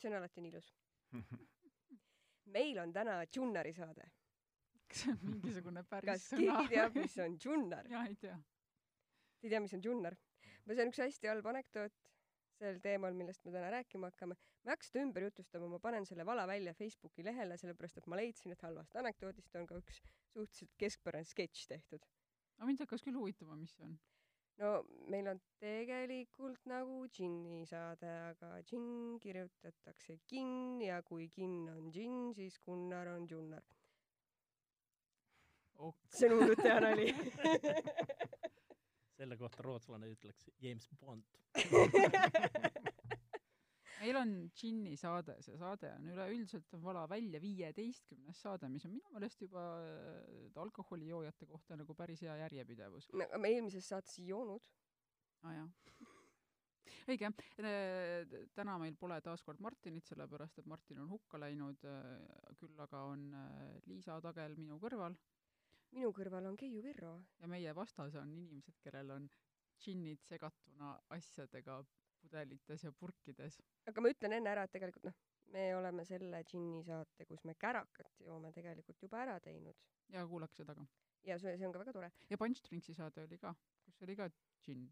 see on alati nii ilus. meil on täna Junnari saade. kas see on mingisugune päris kas sõna keegi teab, mis on Junnar? jaa, ei tea. Te ei tea, mis on Junnar? see on üks hästi halb anekdoot sel teemal, millest me täna rääkima hakkame. ma ei hakka seda ümber jutustama, ma panen selle vala välja Facebooki lehele, sellepärast et ma leidsin, et halvast anekdoodist on ka üks suhteliselt keskpärane sketš tehtud. aga mind hakkas küll huvitama, mis see on. No meil on tegelikult nagu džinni saade, aga džinn kirjutatakse ginn ja kui ginn on džinn, siis Gunnar on Junnar. ok, see on hullult hea nali. selle kohta rootslane ütleks James Bond. meil on džinni saade, see saade on üleüldiselt on vala välja viieteistkümnes saade, mis on minu meelest juba äh, alkoholijoojate kohta nagu päris hea järjepidevus. me eelmises saates ei joonud. aa ah, jah. õige, täna meil pole taas kord Martinit, sellepärast et Martin on hukka läinud, küll aga on äh, Liisa Tagel minu kõrval minu kõrval on Keiu Virro. ja meie vastas on inimesed, kellel on džinnid segatuna asjadega pudelites ja purkides. aga ma ütlen enne ära, et tegelikult noh, me oleme selle džinni saate, kus me kärakat joome, tegelikult juba ära teinud. ja kuulake seda ka. ja see, see on ka väga tore. ja Punch Drinksi saade oli ka, kus oli ka džinn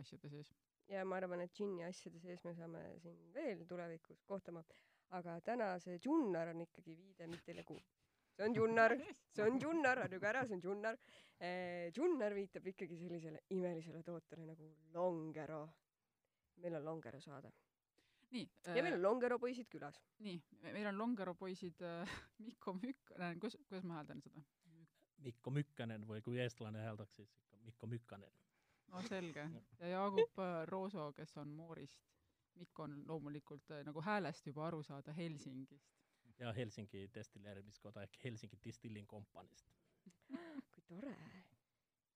asjade sees. ja ma arvan, et džinni asjade sees me saame siin veel tulevikus kohtama. aga täna see Junnar on ikkagi viide mitte nagu, see on Junnar, see on Junnar, harjuge ära, see on Junnar. Junnar viitab ikkagi sellisele imelisele tootele nagu Longero. Meil on Longero saade nii ja meil on Longero poisid külas. nii, meil on Longero poisid äh, Mikko Mükk-, kuidas, kuidas ma hääldan seda? Mikko Mykkänen või kui eestlane hääldaks, siis ikka Mikko Mykkänen. no selge. ja Jaagup äh, Rooso, kes on Moorist. Mikko on loomulikult äh, nagu häälest juba aru saada Helsingist. ja Helsingi destilleerimiskoda ehk Helsingi Distilling Company'st. kui tore.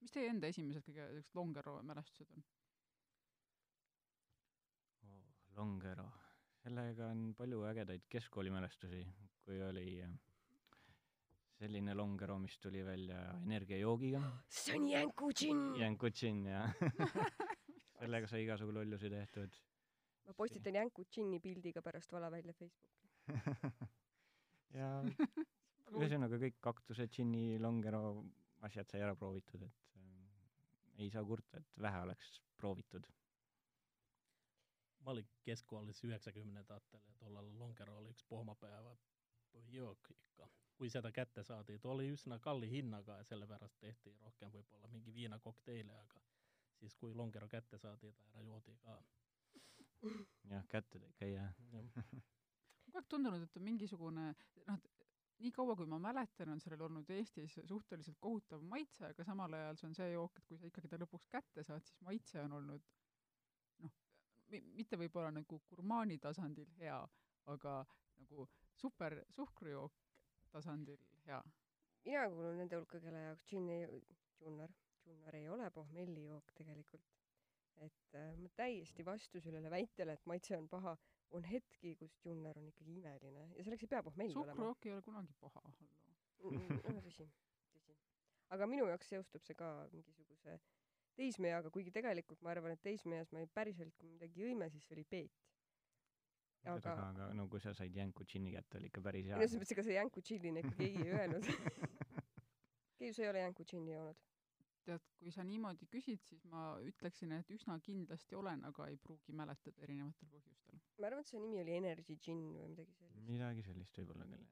mis teie enda esimesed kõige siuksed Longero mälestused on? Longero, sellega on palju ägedaid keskkoolimälestusi, kui oli äh, selline Longero, mis tuli välja energiajoogiga, see on Jänku džinn. Jänkutšin ja sellega sai igasugu lollusi tehtud. ma postitan Jänku džinni pildiga pärast vala välja Facebooki. ja ühesõnaga kõik kaktused, džinni, Longero asjad sai ära proovitud, et äh, ei saa kurta, et vähe oleks proovitud. Olin keskkoolis üheksakümnendatel ja tollal Longero oli üks pohmapäeva põhijook ikka. kui seda kätte saadi, ta oli üsna kalli hinnaga ja sellepärast tehti rohkem võib-olla mingi viinakokteile, aga siis, kui Longero kätte saadi, ta ära joodi ka. jah, kätte ta ikka ei jää. kogu aeg tundunud, et on mingisugune noh, nii kaua kui ma mäletan, on sellel olnud Eestis suhteliselt kohutav maitse, aga samal ajal see on see jook, et kui sa ikkagi ta lõpuks kätte saad, siis maitse on olnud mitte võib-olla nagu gurmaani tasandil hea, aga nagu super suhkrujook tasandil hea. mina kuulun nende hulka, kelle jaoks džinn ei, Junnar, Junnar ei ole pohmellijook tegelikult. et äh, ma täiesti vastu sellele väitele, et maitse on paha, on hetki, kus Junnar on ikkagi imeline ja selleks ei pea pohmell olema. suhkrujook ei ole kunagi paha no tõsi, tõsi. aga minu jaoks seostub see ka mingisuguse teismeeaga, kuigi tegelikult ma arvan, et teismeeas ma ei päriselt, kui midagi jõime, siis see oli peet. aga, aga aga no kui sa said Jänku džinni kätte, oli ikka päris hea no. selles mõttes, ega see Jänku džillina ikkagi ei öelnud. Keiu, sa ei ole Jänku džinni joonud? tead, kui sa niimoodi küsid, siis ma ütleksin, et üsna kindlasti olen, aga ei pruugi mäletada erinevatel põhjustel. ma arvan, et see nimi oli Energy Gin või midagi sellist. midagi sellist võib-olla küll,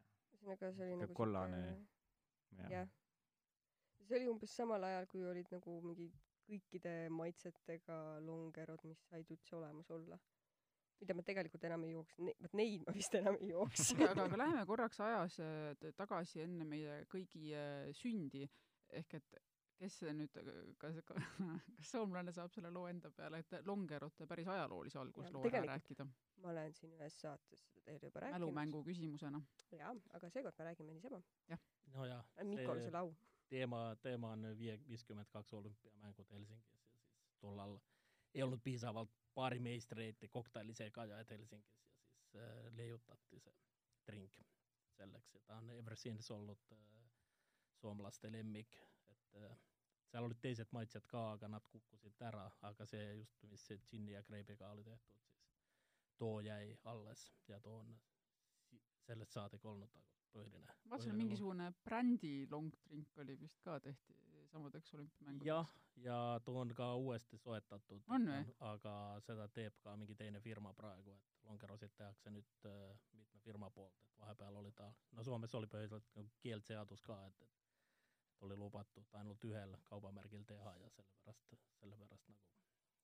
ühesõnaga, see oli Sihuke nagu kollane jah jah. see oli umbes samal ajal, kui olid nagu mingi kõikide maitsetega longerod, mis said üldse olemas olla. mida ma tegelikult enam ei jooks, vot neid ma vist enam ei jooks. aga, aga läheme korraks ajas tagasi enne meie kõigi äh, sündi, ehk et kes see nüüd, kas, kas soomlane saab selle loo enda peale, et Longerote päris ajaloolise algusloo ära rääkida, ma olen siin ühes saates seda teile juba rääkinud. mälumängu küsimusena. jaa, aga seekord me räägime niisama. nojah, Mikole selle au. teema, teema on viie, viiskümmend kaks olümpiamängud Helsingis ja siis tollal ei olnud piisavalt baarimeistreid kokteilisegajad Helsingis ja siis äh, leiutati see drink selleks ja ta on ever since olnud äh, soomlaste lemmik, et äh, seal olid teised maitsed ka, aga nad kukkusid ära, aga see just, mis see džinni ja kreibiga oli tehtud, siis too jäi alles. Ja too on si- sellest saadik olnud nagu põhiline. ma vaatasin, mingisugune brändi long drink oli vist ka tehti samadeks olümpiamängudeks. jah, ja too on ka uuesti soetatud. on või? aga seda teeb ka mingi teine firma praegu, et Longerosid tehakse nüüd äh, mitme firma poolt, et vahepeal oli ta, no Soomes oli põhiliselt nagu keeldseadus ka, et, et oli lubatud ainult ühel kaubamärgil teha ja sellepärast, sellepärast nagu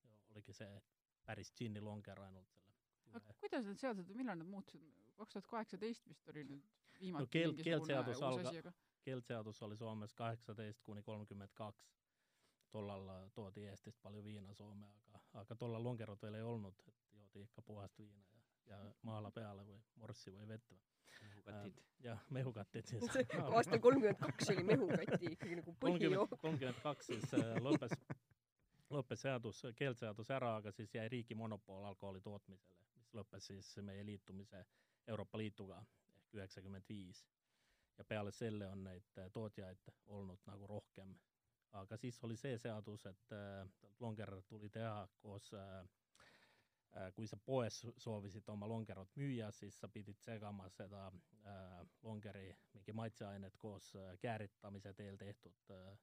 ja oligi see päris džinni longer ainult selle aga kuidas need seadused, millal need muutusid? Kaks tuhat kaheksateist vist oli nüüd viimati No keeld- keeldseadus alga- keeldseadus oli Soomes kaheksateist kuni kolmkümmend kaks. tollal äh, toodi Eestist palju viina Soome, aga, aga tollal longerot veel ei olnud, et joodi ikka puhast viina ja, ja maala peale või morssi või vett või. katid. jah, mehukatid siis. aastal kolmkümmend kaks oli mehukati ikkagi nagu põhijook. kolmkümmend, kaks siis äh, lõppes, lõppes seadus, keeldseadus ära, aga siis jäi riigi monopol alkoholi tootmisele, mis lõppes siis meie liitumise Euroopa Liiduga ehk üheksakümmend viis. ja peale selle on neid äh, tootjaid olnud nagu rohkem. aga siis oli see seadus, et äh, longer tuli teha koos äh, äh, kui sa poes soovisid oma longerot müüa, siis sa pidid segama seda äh, longeri mingi maitseainet koos äh, kääritamise teel tehtud äh,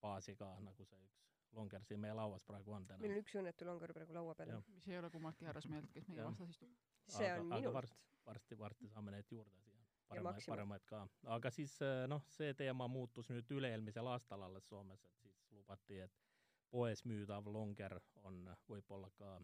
baasiga, nagu see üks longer siin meie lauas praegu on täna. meil on üks õnnetu longer praegu laua peal Jah.. mis ei ole kummaltki härrasmehelt, kes meie Jah. vastas istub. see Aga- on aga minult varsti- varsti, varsti saame need juurde siia. paremaid, Maxima. paremaid ka. aga siis äh, noh, see teema muutus nüüd üle-eelmisel aastal alles Soomes, et siis lubati, et poes müüdav longer on võib-olla ka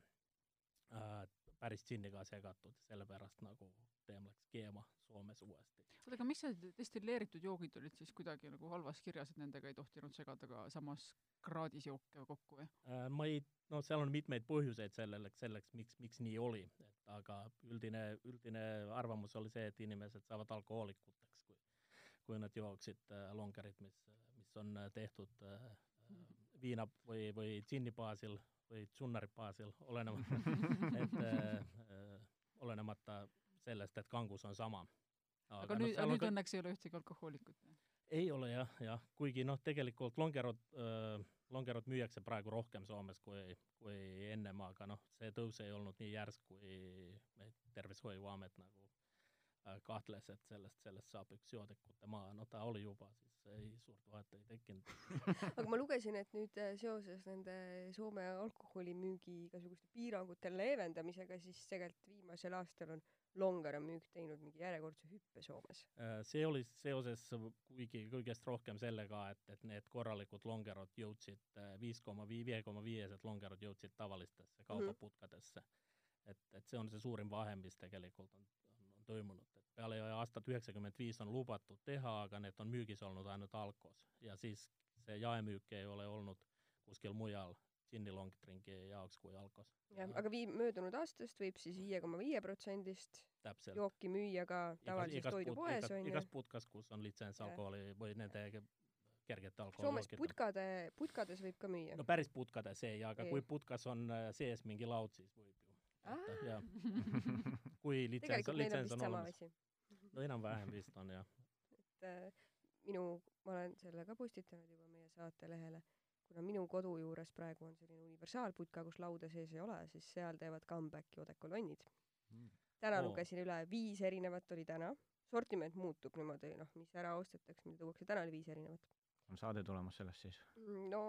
äh, päris džinniga segatud, sellepärast nagu teem läks keema Soomes uuesti. oota, aga miks need destilleeritud joogid olid siis kuidagi nagu halvas kirjas, et nendega ei tohtinud segada ka samas kraadis jooke kokku või? Äh, ma ei, no seal on mitmeid põhjuseid sellele, selleks, miks, miks nii oli, et aga üldine, üldine arvamus oli see, et inimesed saavad alkohoolikuteks, kui, kui nad jooksid äh, longerit, mis, mis on äh, tehtud äh, äh, viina või, või džinni baasil või džunnari baasil, olenevalt et äh, äh, olenemata sellest, et kangus on sama. aga noh, nüüd, on nüüd õnneks ei ole ühtegi alkohoolikut. ei ole jah, jah, kuigi noh, tegelikult longerot äh,, longerot müüakse praegu rohkem Soomes kui, kui ennem, aga noh, see tõus ei olnud nii järsk, kui Tervishoiuamet nagu kahtles, et sellest, sellest saab üks joodikute maa, no ta oli juba, siis ei, suurt vahet ei tekkinud. aga ma lugesin, et nüüd äh, seoses nende Soome alkoholimüügi igasuguste piirangute leevendamisega, siis tegelikult viimasel aastal on Longera müük teinud mingi järjekordse hüppe Soomes. Äh, see oli seoses kuigi kõigest rohkem sellega, et, et need korralikud longerod jõudsid äh, viis koma vii-, viie koma viiesed longerod jõudsid tavalistesse kaubaputkadesse. et, et see on see suurim vahe, mis tegelikult on, on, on toimunud, et peale aastat üheksakümmend viis on lubatud teha, aga need on müügis olnud ainult Alkos ja siis see jaemüük ei ole olnud kuskil mujal džinni longdrinki jaoks kui Alkos. jah, aga vii-, möödunud aastast võib siis viie koma viie protsendist täpselt. jooki müüa ka tavalises toidupoes onju igas. putkas, kus on litsents alkoholi või nende ke- kergete Soomes alkoholijookide putkade, putkades võib ka müüa no. päris putkades ei, aga Ei. kui putkas on äh, sees mingi laud, siis võib ju. kui litsents litsents vist on olemas. no enam-vähem vist on jah. et äh, minu, ma olen selle ka postitanud juba meie saatelehele, kuna minu kodu juures praegu on selline universaalputka, kus lauda sees ei ole, siis seal teevad comeback'i odekolonnid. täna Oo. lugesin üle, viis erinevat oli täna, sortiment muutub niimoodi, noh, mis ära ostetakse, mida tuuakse, täna oli viis erinevat. on saade tulemas sellest siis? no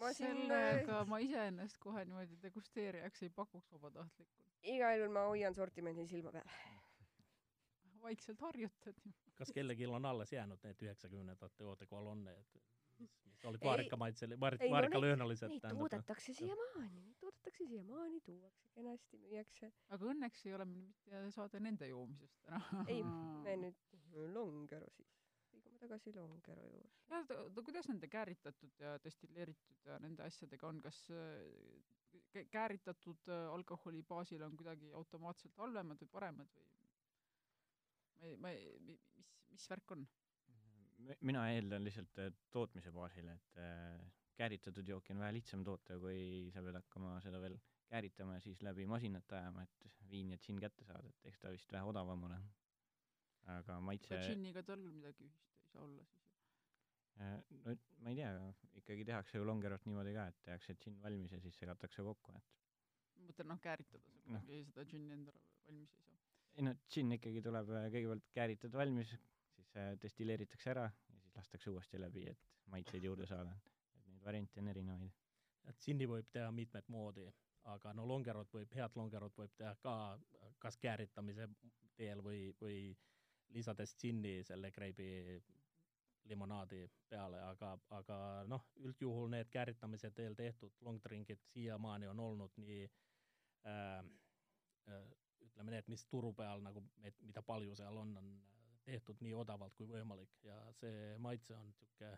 ma siin sellega ma iseennast kohe niimoodi degusteerijaks ei pakuks vabatahtlikult. Igal juhul ma hoian sortimendil silma peal. vaikselt harjutad ju. kas kellelgi on alles jäänud need üheksakümnendate oodekolonne, et mis, mis olid Ei- vaarikamaitsel-, vaar- ei,, no vaarikalöönalised Neid toodetakse siiamaani, neid toodetakse siiamaani, tuuakse kenasti, müüakse. aga õnneks ei ole meil mitte saade nende joomisest täna. ei, me nüüd Longero siis, liigume tagasi Longero juurde. oota, kuidas nende kääritatud ja destilleeritud ja nende asjadega on, kas kääritatud äh, alkoholi baasil on kuidagi automaatselt halvemad või paremad või ma ei, ma ei, mis, mis värk on? mina eeldan lihtsalt äh, tootmise baasil, et äh, kääritatud jooki on vähe lihtsam toota, kui sa pead hakkama seda veel kääritama ja siis läbi masinate ajama, et viin ja džinn kätte saada, et eks ta vist vähe odavam ole. aga maitse džinniga tal midagi ühist ei saa olla siis ju. no ma ei tea, ikkagi tehakse ju longerot niimoodi ka, et tehakse džinn valmis ja siis segatakse kokku, et ma mõtlen noh, kääritada Noh. kuidagi seda džinni endale valmis ei saa. ei no džinn ikkagi tuleb äh, kõigepealt kääritud valmis, siis äh, destilleeritakse ära ja siis lastakse uuesti läbi, et maitseid juurde saada. et neid variante on erinevaid. et džinni võib teha mitmet moodi, aga no longerot võib, head longerot võib teha ka kas kääritamise teel või, või lisades džinni selle kreibi limonaadi peale, aga, aga noh, üldjuhul need kääritamise teel tehtud long drink'id siiamaani on olnud nii äh, äh, ütleme need, mis turu peal nagu, mida palju seal on, on tehtud nii odavalt kui võimalik ja see maitse on niisugune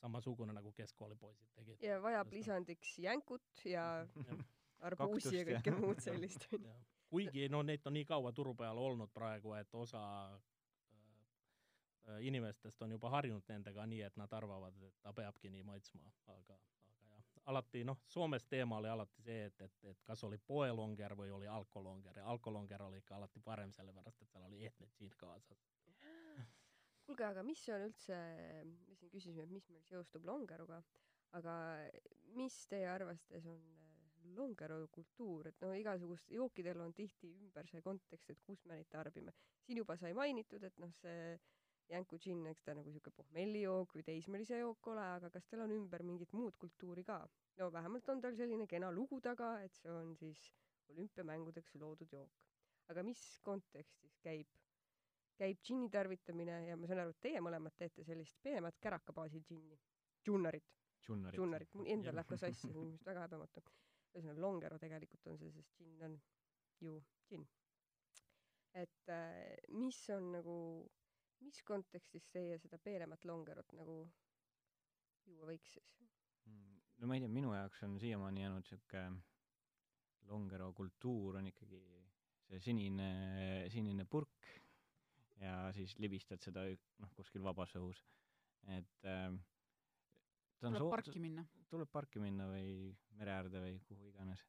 samasugune nagu keskkoolipoisid tegid. ja vajab Just. lisandiks jänkut ja Jah. arbuusi ja Kaktust ja- kõike muud sellist. Jah. kuigi no neid on nii kaua turu peal olnud praegu, et osa äh, inimestest on juba harjunud nendega nii, et nad arvavad, et ta peabki nii maitsma, aga, aga jah, alati noh, Soomes teema oli alati see, et, et, et kas oli poelonger või oli alkolonger ja alkolonger oli ikka alati parem, sellepärast et seal oli ehtne džiin kaasas. kuulge, aga mis on üldse, me siin küsisime, et mis meil seostub longeruga, aga mis teie arvates on äh, longeru kultuur, et no igasugust jookidel on tihti ümber see kontekst, et kus me neid tarbime. siin juba sai mainitud, et noh, see jänku džinn, eks ta nagu siuke pohmellijook või teismelise jook ole, aga kas teil on ümber mingit muud kultuuri ka? no vähemalt on tal selline kena lugu taga, et see on siis olümpiamängudeks loodud jook. aga mis kontekstis käib käib džinni tarvitamine ja ma saan aru, et teie mõlemad teete sellist peenemat kärakabaasil džinni. Džunnarit, Džunnarit. mul endal läheb ka sassi, see on minu arust väga häbematu. ühesõnaga Longero tegelikult on see, sest džinn on ju džinn. et äh, mis on nagu, mis kontekstis teie seda peenemat Longerot nagu juua võiks siis? Mm, no ma ei tea, minu jaoks on siiamaani jäänud sihuke longero kultuur on ikkagi see sinine, sinine purk ja siis libistad seda noh, kuskil vabas õhus. et ta on tuleb soo- parki minna. tuleb parki minna või mere äärde või kuhu iganes.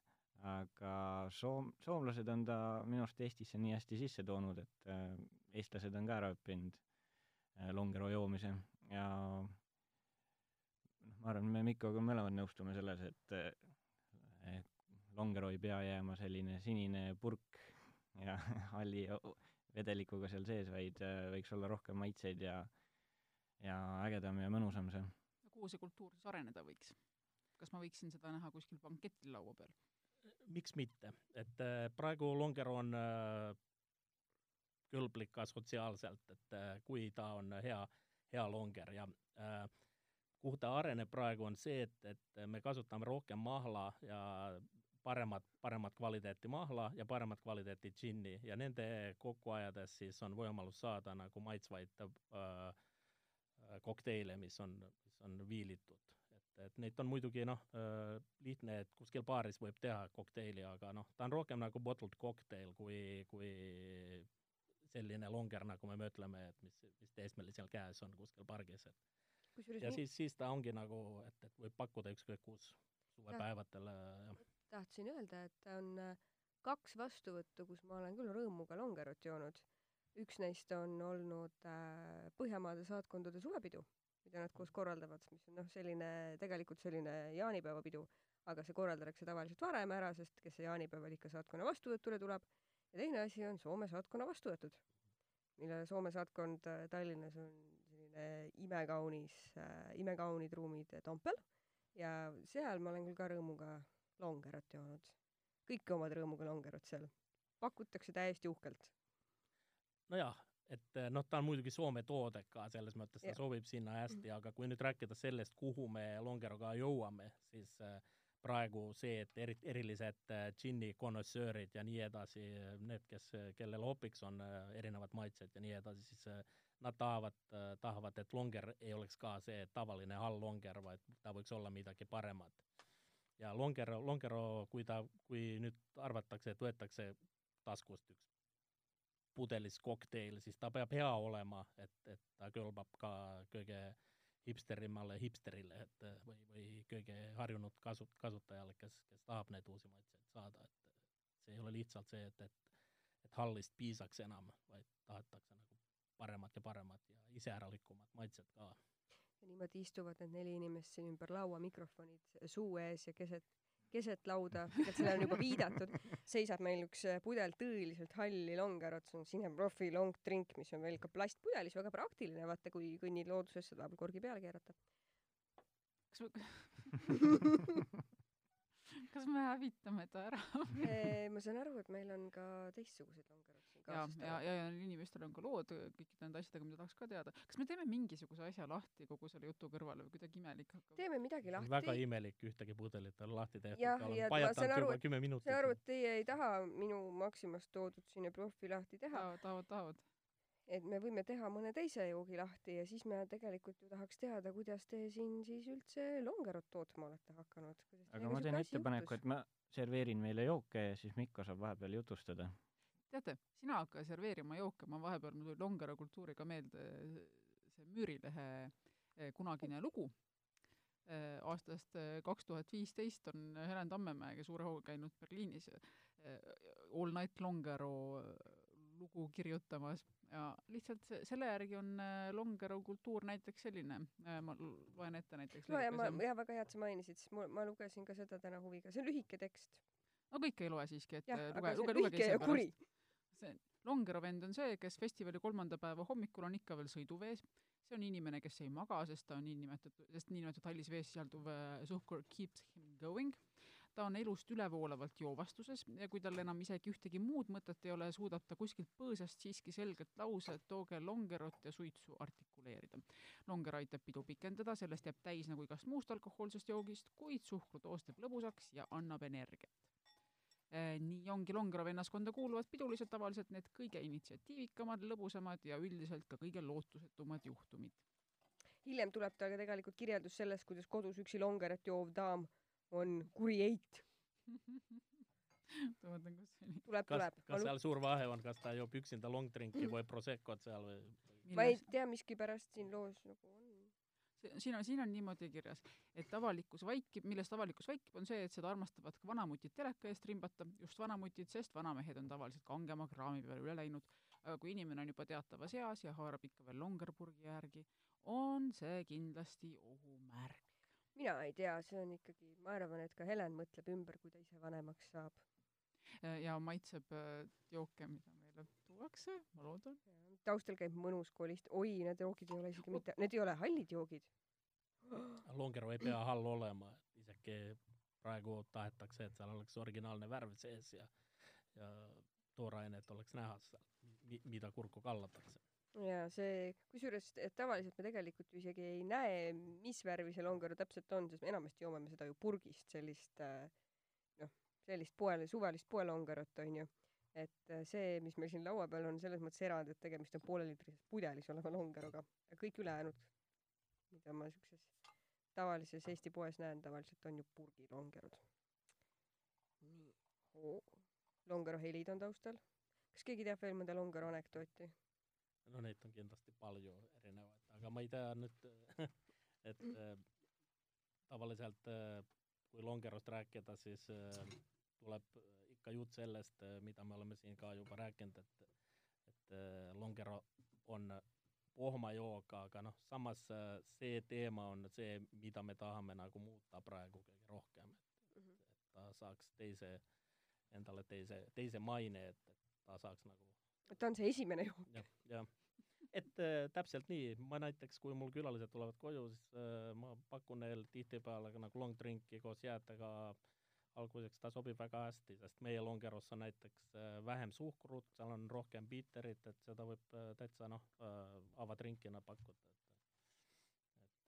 aga soom-, soomlased on ta minu arust Eestisse nii hästi sisse toonud, et äh, eestlased on ka ära õppinud äh, longero joomise ja noh, ma arvan, me Mikkoga mõlemad nõustume selles, et äh, longero ei pea jääma selline sinine purk ja halli vedelikuga seal sees, vaid äh, võiks olla rohkem maitseid ja ja ägedam ja mõnusam see. kuhu see kultuur siis areneda võiks? kas ma võiksin seda näha kuskil banketil laua peal? miks mitte, et äh, praegu Longer on kõlblik ka sotsiaalselt, et äh, kui ta on hea, hea Longer ja äh, kuhu ta areneb praegu, on see, et, et me kasutame rohkem mahla ja paremat, paremat kvaliteeti mahla ja paremat kvaliteeti džinni ja nende kokku ajades siis on võimalus saada nagu maitsvaid äh, äh, kokteile, mis on, mis on viilitud. et, et neid on muidugi äh,, lihtne, et kuskil baaris võib teha kokteili, aga noh, ta on rohkem nagu bottled cocktail kui, kui selline longer, nagu me mõtleme, et mis, mis teismelil seal käes on kuskil pargis, et kusjuures ja mi- siis, siis ta ongi nagu, et, et võib pakkuda ükskõik kus suvepäevadel ja tahtsin öelda, et on äh, kaks vastuvõttu, kus ma olen küll rõõmuga Longerot joonud. üks neist on olnud äh, Põhjamaade saatkondade suvepidu, mida nad koos korraldavad, mis on noh, selline tegelikult selline jaanipäevapidu, aga see korraldatakse tavaliselt varem ära, sest kes see jaanipäeval ikka saatkonna vastuvõtule tuleb. Ja teine asi on Soome saatkonna vastuvõtud, mille Soome saatkond äh, Tallinnas on selline imekaunis äh,, imekaunid ruumid Toompeal ja seal ma olen küll ka rõõmuga longerot joonud. kõiki omad rõõmuga longerot seal. pakutakse täiesti uhkelt. nojah, et eh, noh, ta on muidugi Soome toode ka, selles mõttes ta sobib sinna hästi, aga kui nüüd rääkida sellest, kuhu me Longeroga jõuame, siis eh, praegu see, et eri, erilised eh, džinni konnoissöörid ja nii edasi, need, kes, kellel hopiks on eh, erinevad maitsed ja nii edasi, siis eh, nad tahavad, tahavad, et longer ei oleks ka see tavaline hall longer, vaid ta võiks olla midagi paremat. ja longer, longero, kui ta, kui nüüd arvatakse, et võetakse taskust üks pudelis kokteil, siis ta peab hea olema, et, et ta kõlbab ka kõige hipsterile, et eh, või, või kõige harjunud kasu-, kasutajale, kes, kes tahab neid uusi maitseid saada, et see ei ole lihtsalt see, et, et et hallist piisaks enam, vaid tahetakse nagu paremat ja paremat ja iseäralikumat maitset ka. ja niimoodi istuvad need neli inimest siin ümber laua, mikrofonid suu ees ja keset, keset lauda, tegelikult sellele on juba viidatud, seisab meil üks äh, pudel tõeliselt halli longerot, see on Cineprofi long drink, mis on veel ka plastpudelis, väga praktiline, vaata kui kõnnid looduses, seda saab korgi peale keerata. kas me kas me hävitame ta ära? Ma saan aru, et meil on ka teistsuguseid longerot siin ja, ja, ja, ja inimestel on ka lood kõikide nende asjadega, mida tahaks ka teada. kas me teeme mingisuguse asja lahti kogu selle jutu kõrvale või kuidagi imelik hakkab? teeme midagi lahti. väga imelik, ühtegi pudelit ei ole lahti tehtud. jah, ja ma saan aru, et, saan aru, et teie ei taha minu Maximast toodud sinna profi lahti teha. tahavad, tahavad, tahavad et me võime teha mõne teise joogi lahti ja siis me tegelikult ju tahaks teada, kuidas te siin siis üldse longerot tootma olete hakanud. aga ma teen ettepaneku, et ma serveerin meile jooke ja siis Mikko saab vahepeal jutustada. Teate, sina hakka serveerima jooke, ma vahepeal, mul tuli Longero kultuuriga meelde see Müürilehe eh, kunagine lugu eh, aastast eh, kaks tuhat viisteist on Helen Tammemäe, kes suure hooga käinud Berliinis All Night Longero lugu kirjutamas ja lihtsalt see, selle järgi on Longero kultuur näiteks selline, ma loen ette näiteks. no ja ma, ja väga hea, et sa mainisid, sest ma, ma lugesin ka seda täna huviga, see on lühike tekst. no kõike ei loe siiski, et äh, luge, luge, lugege ise pärast. See Longero vend on see, kes festivali kolmanda päeva hommikul on ikka veel sõiduvees, see on inimene, kes ei maga, sest ta on niinimetatud, sest niinimetatud hallis vees sisalduv suhkur keeps him going. Ta on elust ülevoolavalt joovastuses ja kui tal enam isegi ühtegi muud mõtet ei ole, suudab ta kuskilt põõsast siiski selget lause tooge longerot ja suitsu artikuleerida. longer aitab pidu pikendada, sellest jääb täis nagu igast muust alkohoolsest joogist, kuid suhkrudoos teeb lõbusaks ja annab energiat nii ongi Longero vennaskonda kuuluvad pidulised tavaliselt need kõige initsiatiivikamad, lõbusamad ja üldiselt ka kõige lootusetumad juhtumid. hiljem tuleb tal ka tegelikult kirjeldus sellest, kuidas kodus üksi Longerat joov daam on kuri eit mõtlen, kus see oli. tuleb, tuleb. kas seal suur vahe on, kas ta joob üksinda long drink'i või Proseccot seal või? ma ei tea, miskipärast siin loos nagu on. Siin on, siin on niimoodi kirjas, et avalikkus vaikib, millest avalikkus vaikib, on see, et seda armastavad ka vanamutid teleka eest rimbata, just vanamutid, sest vanamehed on tavaliselt kangema kraami peale üle läinud. aga kui inimene on juba teatavas eas ja haarab ikka veel longerpurgi järgi, on see kindlasti ohumärk mina ei tea, see on ikkagi, ma arvan, et ka Helen mõtleb ümber, kui ta ise vanemaks saab. ja maitseb äh, jooke, mida meile tuuakse, ma loodan. taustal käib mõnus kolist, oi, need joogid ei ole isegi mitte, need ei ole hallid joogid. Longero ei pea hall olema, et isegi praegu tahetakse, et seal oleks originaalne värv sees ja, ja toorainet oleks näha seal, mida kurku kallatakse ja see, kusjuures tavaliselt me tegelikult ju isegi ei näe, mis värvi see longero täpselt on, sest me enamasti joome me seda ju purgist, sellist äh, noh, sellist poele, suvalist poelongerot onju. Et äh, see, mis meil siin laua peal on, selles mõttes erand, et tegemist on pooleliitrises pudelis oleva longeroga. kõik ülejäänud, mida ma siukses tavalises Eesti poes näen, tavaliselt on ju purgilongerod. nii longero helid on taustal. kas keegi teab veel mõnda longero anekdooti? no neid on kindlasti palju erinevaid, aga ma ei tea nüüd et äh, tavaliselt äh, kui Longerost rääkida, siis tuleb ikka jutt sellest, mida me oleme siin ka juba rääkinud, et et Longero on pohmajook, aga noh, samas see teema on see, mida me tahame nagu muuta praegu kõige rohkem, et mm, -hmm. et ta saaks teise, endale teise, teise maine, et, et ta saaks nagu et ta on see esimene jook ja,. jah, et äh, täpselt nii, ma näiteks, kui mul külalised tulevad koju, siis äh, ma pakun neile tihtipeale ka nagu long drink'i koos jäätega alguseks ta sobib väga hästi, sest meie longeros on näiteks äh, vähem suhkrut, seal on rohkem biiterit, et seda võib äh, täitsa noh äh,, avatrinkina pakkuda, et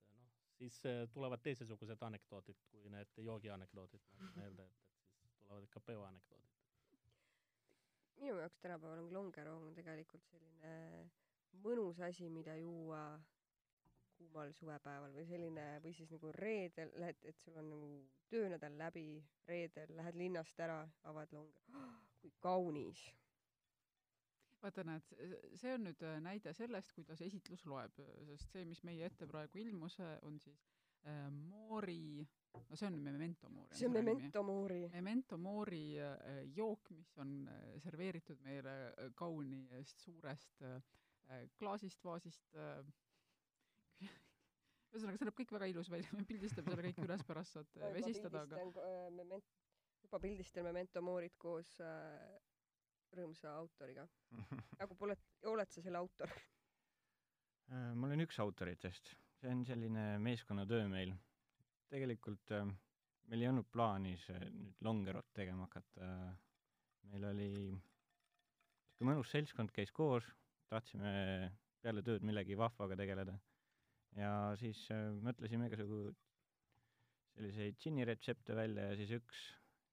et noh, siis tulevad teisesugused anekdoodid kui need joogianekdoodid nagu meelde, et, et siis tulevad ikka peoanekdoodid. Minu jaoks tänapäeval on longero on tegelikult selline mõnus asi, mida juua kuumal suvepäeval või selline, või siis nagu reedel lähed, et sul on nagu töönädal läbi, reedel lähed linnast ära, avad longe oh,, kui kaunis. vaata, näed, see on nüüd äh, näide sellest, kuidas esitlus loeb, sest see, mis meie ette praegu ilmus, on siis äh, Moori no see on Memento Mori. see on Memento Mori. Memento Mori äh, jook, mis on äh, serveeritud meile äh, kaunist suurest klaasist, vaasist ühesõnaga, see näeb kõik väga ilus välja, me pildistame selle kõik üles pärast, saate vesistada, aga Memento, juba pildistan Memento Morit koos äh, rõõmsa autoriga. nagu pole, oled sa selle autor? Äh, ma olen üks autoritest, see on selline meeskonnatöö meil. tegelikult äh, meil ei olnud plaanis äh, nüüd Longerot tegema hakata. meil oli sihuke mõnus seltskond käis koos, tahtsime peale tööd millegi vahvaga tegeleda ja siis äh, mõtlesime igasugu selliseid džinni-retsepte välja ja siis üks,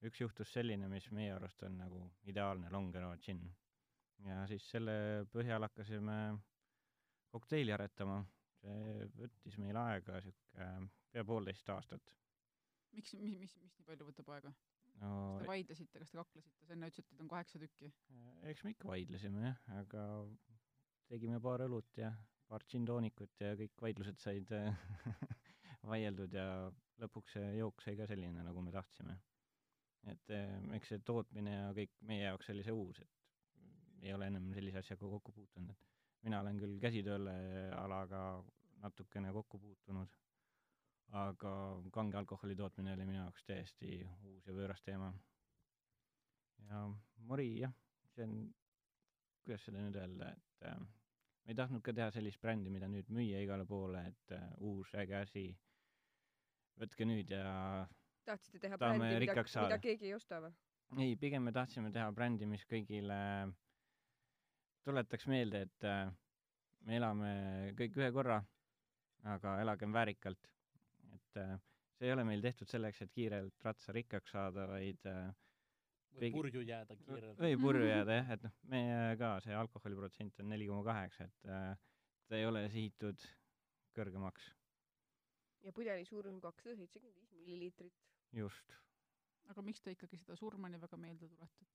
üks juhtus selline, mis meie arust on nagu ideaalne Longero džinn. ja siis selle põhjal hakkasime kokteili aretama, see võttis meil aega sihuke pea poolteist aastat. miks, mis, mis, mis nii palju võtab aega? no kas te vaidlesite, kas te kaklesite, sa enne ütlesid, et on kaheksa tükki. eks me ikka vaidlesime jah, aga tegime paar õlut ja paar džinntoonikut ja kõik vaidlused said vaieldud ja lõpuks see jook sai ka selline, nagu me tahtsime. et eh, eks see tootmine ja kõik meie jaoks oli see uus, et ei ole ennem sellise asjaga kokku puutunud, et mina olen küll käsitööle alaga natukene kokku puutunud, aga kange alkoholi tootmine oli minu jaoks täiesti uus ja võõras teema. ja Mori jah, see on, kuidas seda nüüd öelda, et äh, me ei tahtnud ka teha sellist brändi, mida nüüd müüa igale poole, et äh, uus äge asi, võtke nüüd ja tahtsite teha brändi, mida, mida keegi ei osta või? ei, pigem me tahtsime teha brändi, mis kõigile tuletaks meelde, et äh, me elame kõik ühe korra, aga elagem väärikalt. et äh, see ei ole meil tehtud selleks, et kiirelt ratsa rikkaks saada, vaid äh, või Keegi- purju jääda kiirelt. või purju jääda jah, et noh, meie ka see alkoholiprotsent on neli koma kaheksa, et äh, ta ei ole sihitud kõrgemaks, ja pudeli suurus on kakssada seitsekümmend viis milliliitrit. just. aga miks te ikkagi seda surma nii väga meelde tuletate?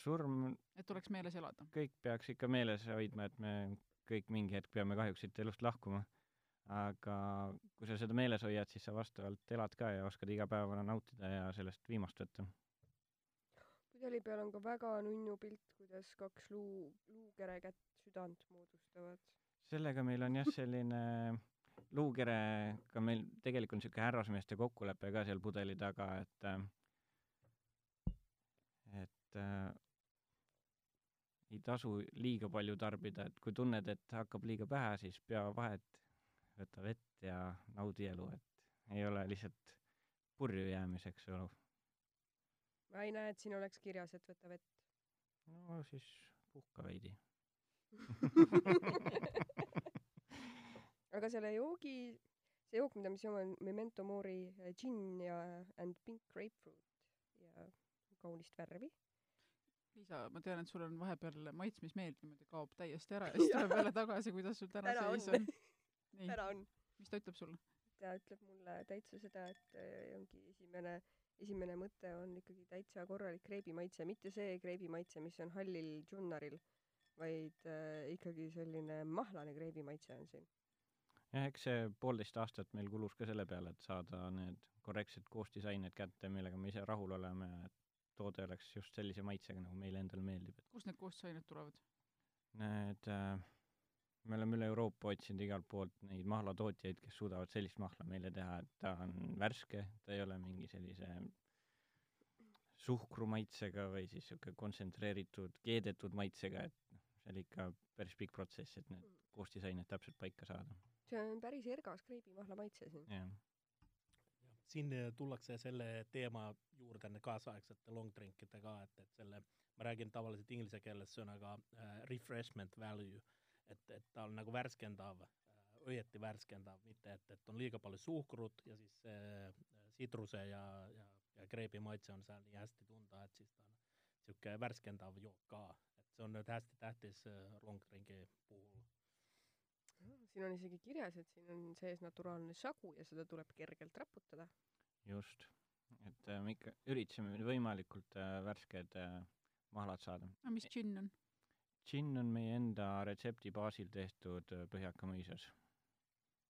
surm, et oleks meeles elada. kõik peaks ikka meeles hoidma, et me kõik mingi hetk peame kahjuks siit elust lahkuma. aga kui sa seda meeles hoiad, siis sa vastavalt elad ka ja oskad iga päeva nautida ja sellest viimast võtta. Pudeli peal on ka väga nunnu pilt, kuidas kaks luu, luukerekätt südant moodustavad. sellega meil on jah, selline luukerega meil tegelikult niisugune härrasmeeste kokkulepe ka seal pudeli taga, et et äh, ei tasu liiga palju tarbida, et kui tunned, et hakkab liiga pähe, siis pea vahet, võta vett ja naudi elu, et ei ole lihtsalt purju jäämiseks elu. Ma ei näe, et siin oleks kirjas, et võta vett. no siis puhka veidi. aga selle joogi, see jook, mida me joome, on Memento Mori äh, gin ja and pink grapefruit ja kaunist värvi. Liisa, ma tean, et sul on vahepeal maitsmismeel niimoodi kaob täiesti ära ja siis tuleb jälle tagasi, kuidas sul täna seis on., täna on. mis ta ütleb sulle? ta ütleb mulle täitsa seda, et äh, ongi esimene, esimene mõte on ikkagi täitsa korralik kreebimaitse, mitte see kreebimaitse, mis on hallil džunnaril, vaid äh, ikkagi selline mahlane kreebimaitse on siin. jah, eks see poolteist aastat meil kulus ka selle peale, et saada need korrektsed koostisained kätte, millega me ise rahul oleme, et toode oleks just sellise maitsega, nagu meile endale meeldib, kust need koostisained tulevad? need äh, me oleme üle Euroopa otsinud igalt poolt neid mahlatootjaid, kes suudavad sellist mahla meile teha, et ta on värske, ta ei ole mingi sellise suhkrumaitsega või siis sihuke kontsentreeritud, keedetud maitsega, et noh, see oli ikka päris pikk protsess, et need koostisained täpselt paika saada, see on päris ergas kreebimahla maitse siin. jah. siin eh, tullakse selle teema juurde nende kaasaegsete long drinkide ka, et, et selle, ma räägin tavaliselt inglise keeles sõnaga äh, refreshment value, et, et ta on nagu värskendav äh,, õieti värskendav, mitte et, et on liiga palju suhkrut ja siis see äh, sitruse ja, ja, ja kreebi maitse on seal nii hästi tunda, et siis ta on niisugune värskendav jook ka, et see on nüüd hästi tähtis äh, long drinki puhul. siin on isegi kirjas, et siin on sees naturaalne sagu ja seda tuleb kergelt raputada. just, et me ikka üritasime võimalikult värsked mahlad saada. aga mis džinn on? Džinn on meie enda retsepti baasil tehtud äh, Põhjaka mõisas.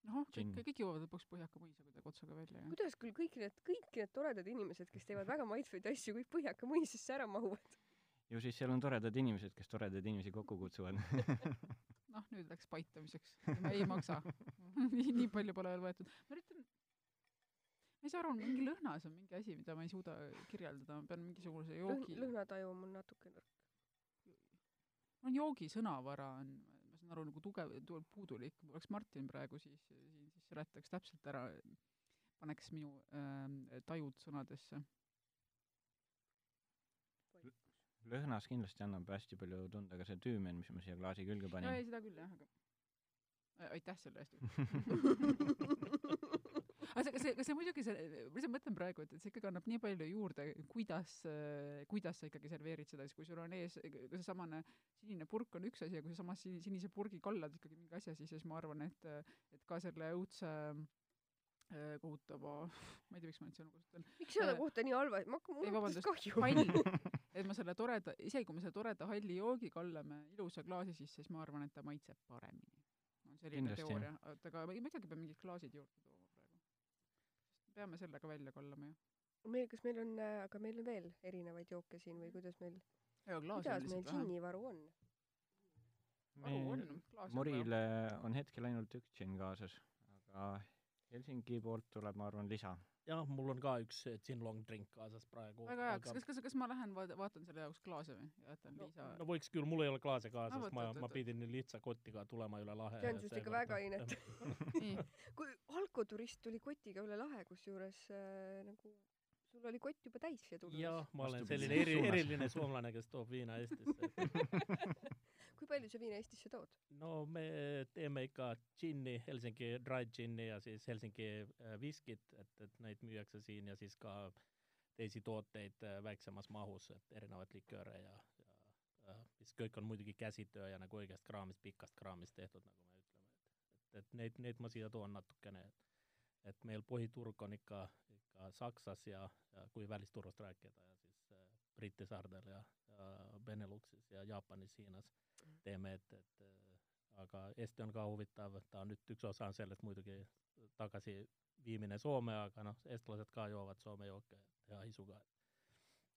ahah, kõik kõik jõuavad lõpuks Põhjaka mõisa kuidagi otsaga välja, kuidas küll kõik need, kõik need toredad inimesed, kes teevad väga maitsvaid asju, kõik Põhjaka mõisasse ära mahuvad? ju siis seal on toredad inimesed, kes toredaid inimesi kokku kutsuvad. noh, nüüd läks paitamiseks. ei maksa. nii, nii palju pole veel võetud. ma üritan, ma ei saa aru, mingi lõhnas on mingi asi, mida ma ei suuda kirjeldada, ma pean mingisuguse joogi, lõhnataju on mul natuke nõrk. Mul on joogi sõnavara on, ma saan aru, nagu tugev, puudulik, kui oleks Martin praegu, siis, siin siis seletaks täpselt ära, paneks minu äh, tajud sõnadesse. lõhnas kindlasti annab hästi palju tunda ka see tüümen, mis ma siia klaasi külge no panin ei, seda küll jah, aga aitäh selle eest. aga see, see, see muidugi see, ma lihtsalt mõtlen praegu, et, et see ikkagi annab nii palju juurde, kuidas, kuidas sa ikkagi serveerid seda, siis kui sul on ees ka seesamane sinine purk on üks asi ja kui sa samas sini- sinise purgi kallad ikkagi mingi asja sisse, siis ma arvan, et, et ka selle õudse äh, kohutava, ma ei tea, miks ma neid sõnu kasutan, miks selle Äh, kohta nii halva, ma, mul ei, on kahju. hall, et me selle toreda, isegi kui me selle toreda halli joogi kallame ilusa klaasi sisse, siis ma arvan, et ta maitseb paremini. on selline Kindlasti, teooria, oota, aga ma ma ikkagi pean mingid klaasid juurde tooma peame selle ka välja kallama ju. meil, kas meil on, aga meil on veel erinevaid jooke siin või kuidas meil, kuidas meil džinnivaru on? varu on klaasi on. Morile on hetkel ainult üks džinn kaasas, aga Helsingi poolt tuleb, ma arvan, lisa. jah, mul on ka üks eh, gin long drink kaasas praegu. väga hea, kas, kas, kas, kas ma lähen vaat-, vaatan selle jaoks klaase või ja jätan no, Liisa no võiks küll, mul ei ole klaase Ah, kaasas ma vot,, ma vot. pidin lihtsa kotiga tulema üle lahe. see on sinust ikka väga inetu. kui alkoturist tuli kotiga üle lahe, kusjuures äh, nagu sul oli kott juba täis siia tulles. jah, ma olen selline eri, eriline soomlane, kes toob viina Eestisse. kui palju sa viina Eestisse tood? no me teeme ikka džinni, Helsingi dry džinni ja siis Helsingi äh, viskit, et, et neid müüakse siin ja siis ka teisi tooteid äh, väiksemas mahus, et erinevaid likööre ja, ja mis kõik on muidugi käsitöö ja nagu õigest kraamist, pikast kraamist tehtud, nagu me ütleme, et, et, et neid, neid ma siia toon natukene, et et meil põhiturg on ikka, ikka Saksas ja, ja kui välisturust rääkida ja siis äh, Briti saardel ja, ja Beneluxis ja Jaapanis, Hiinas teeme, et, et äh, aga Eesti on ka huvitav, ta on nüüd üks osa on sellest muidugi tagasiviimine Soome, aga noh, eestlased ka joovad Soome jooke ja isuga.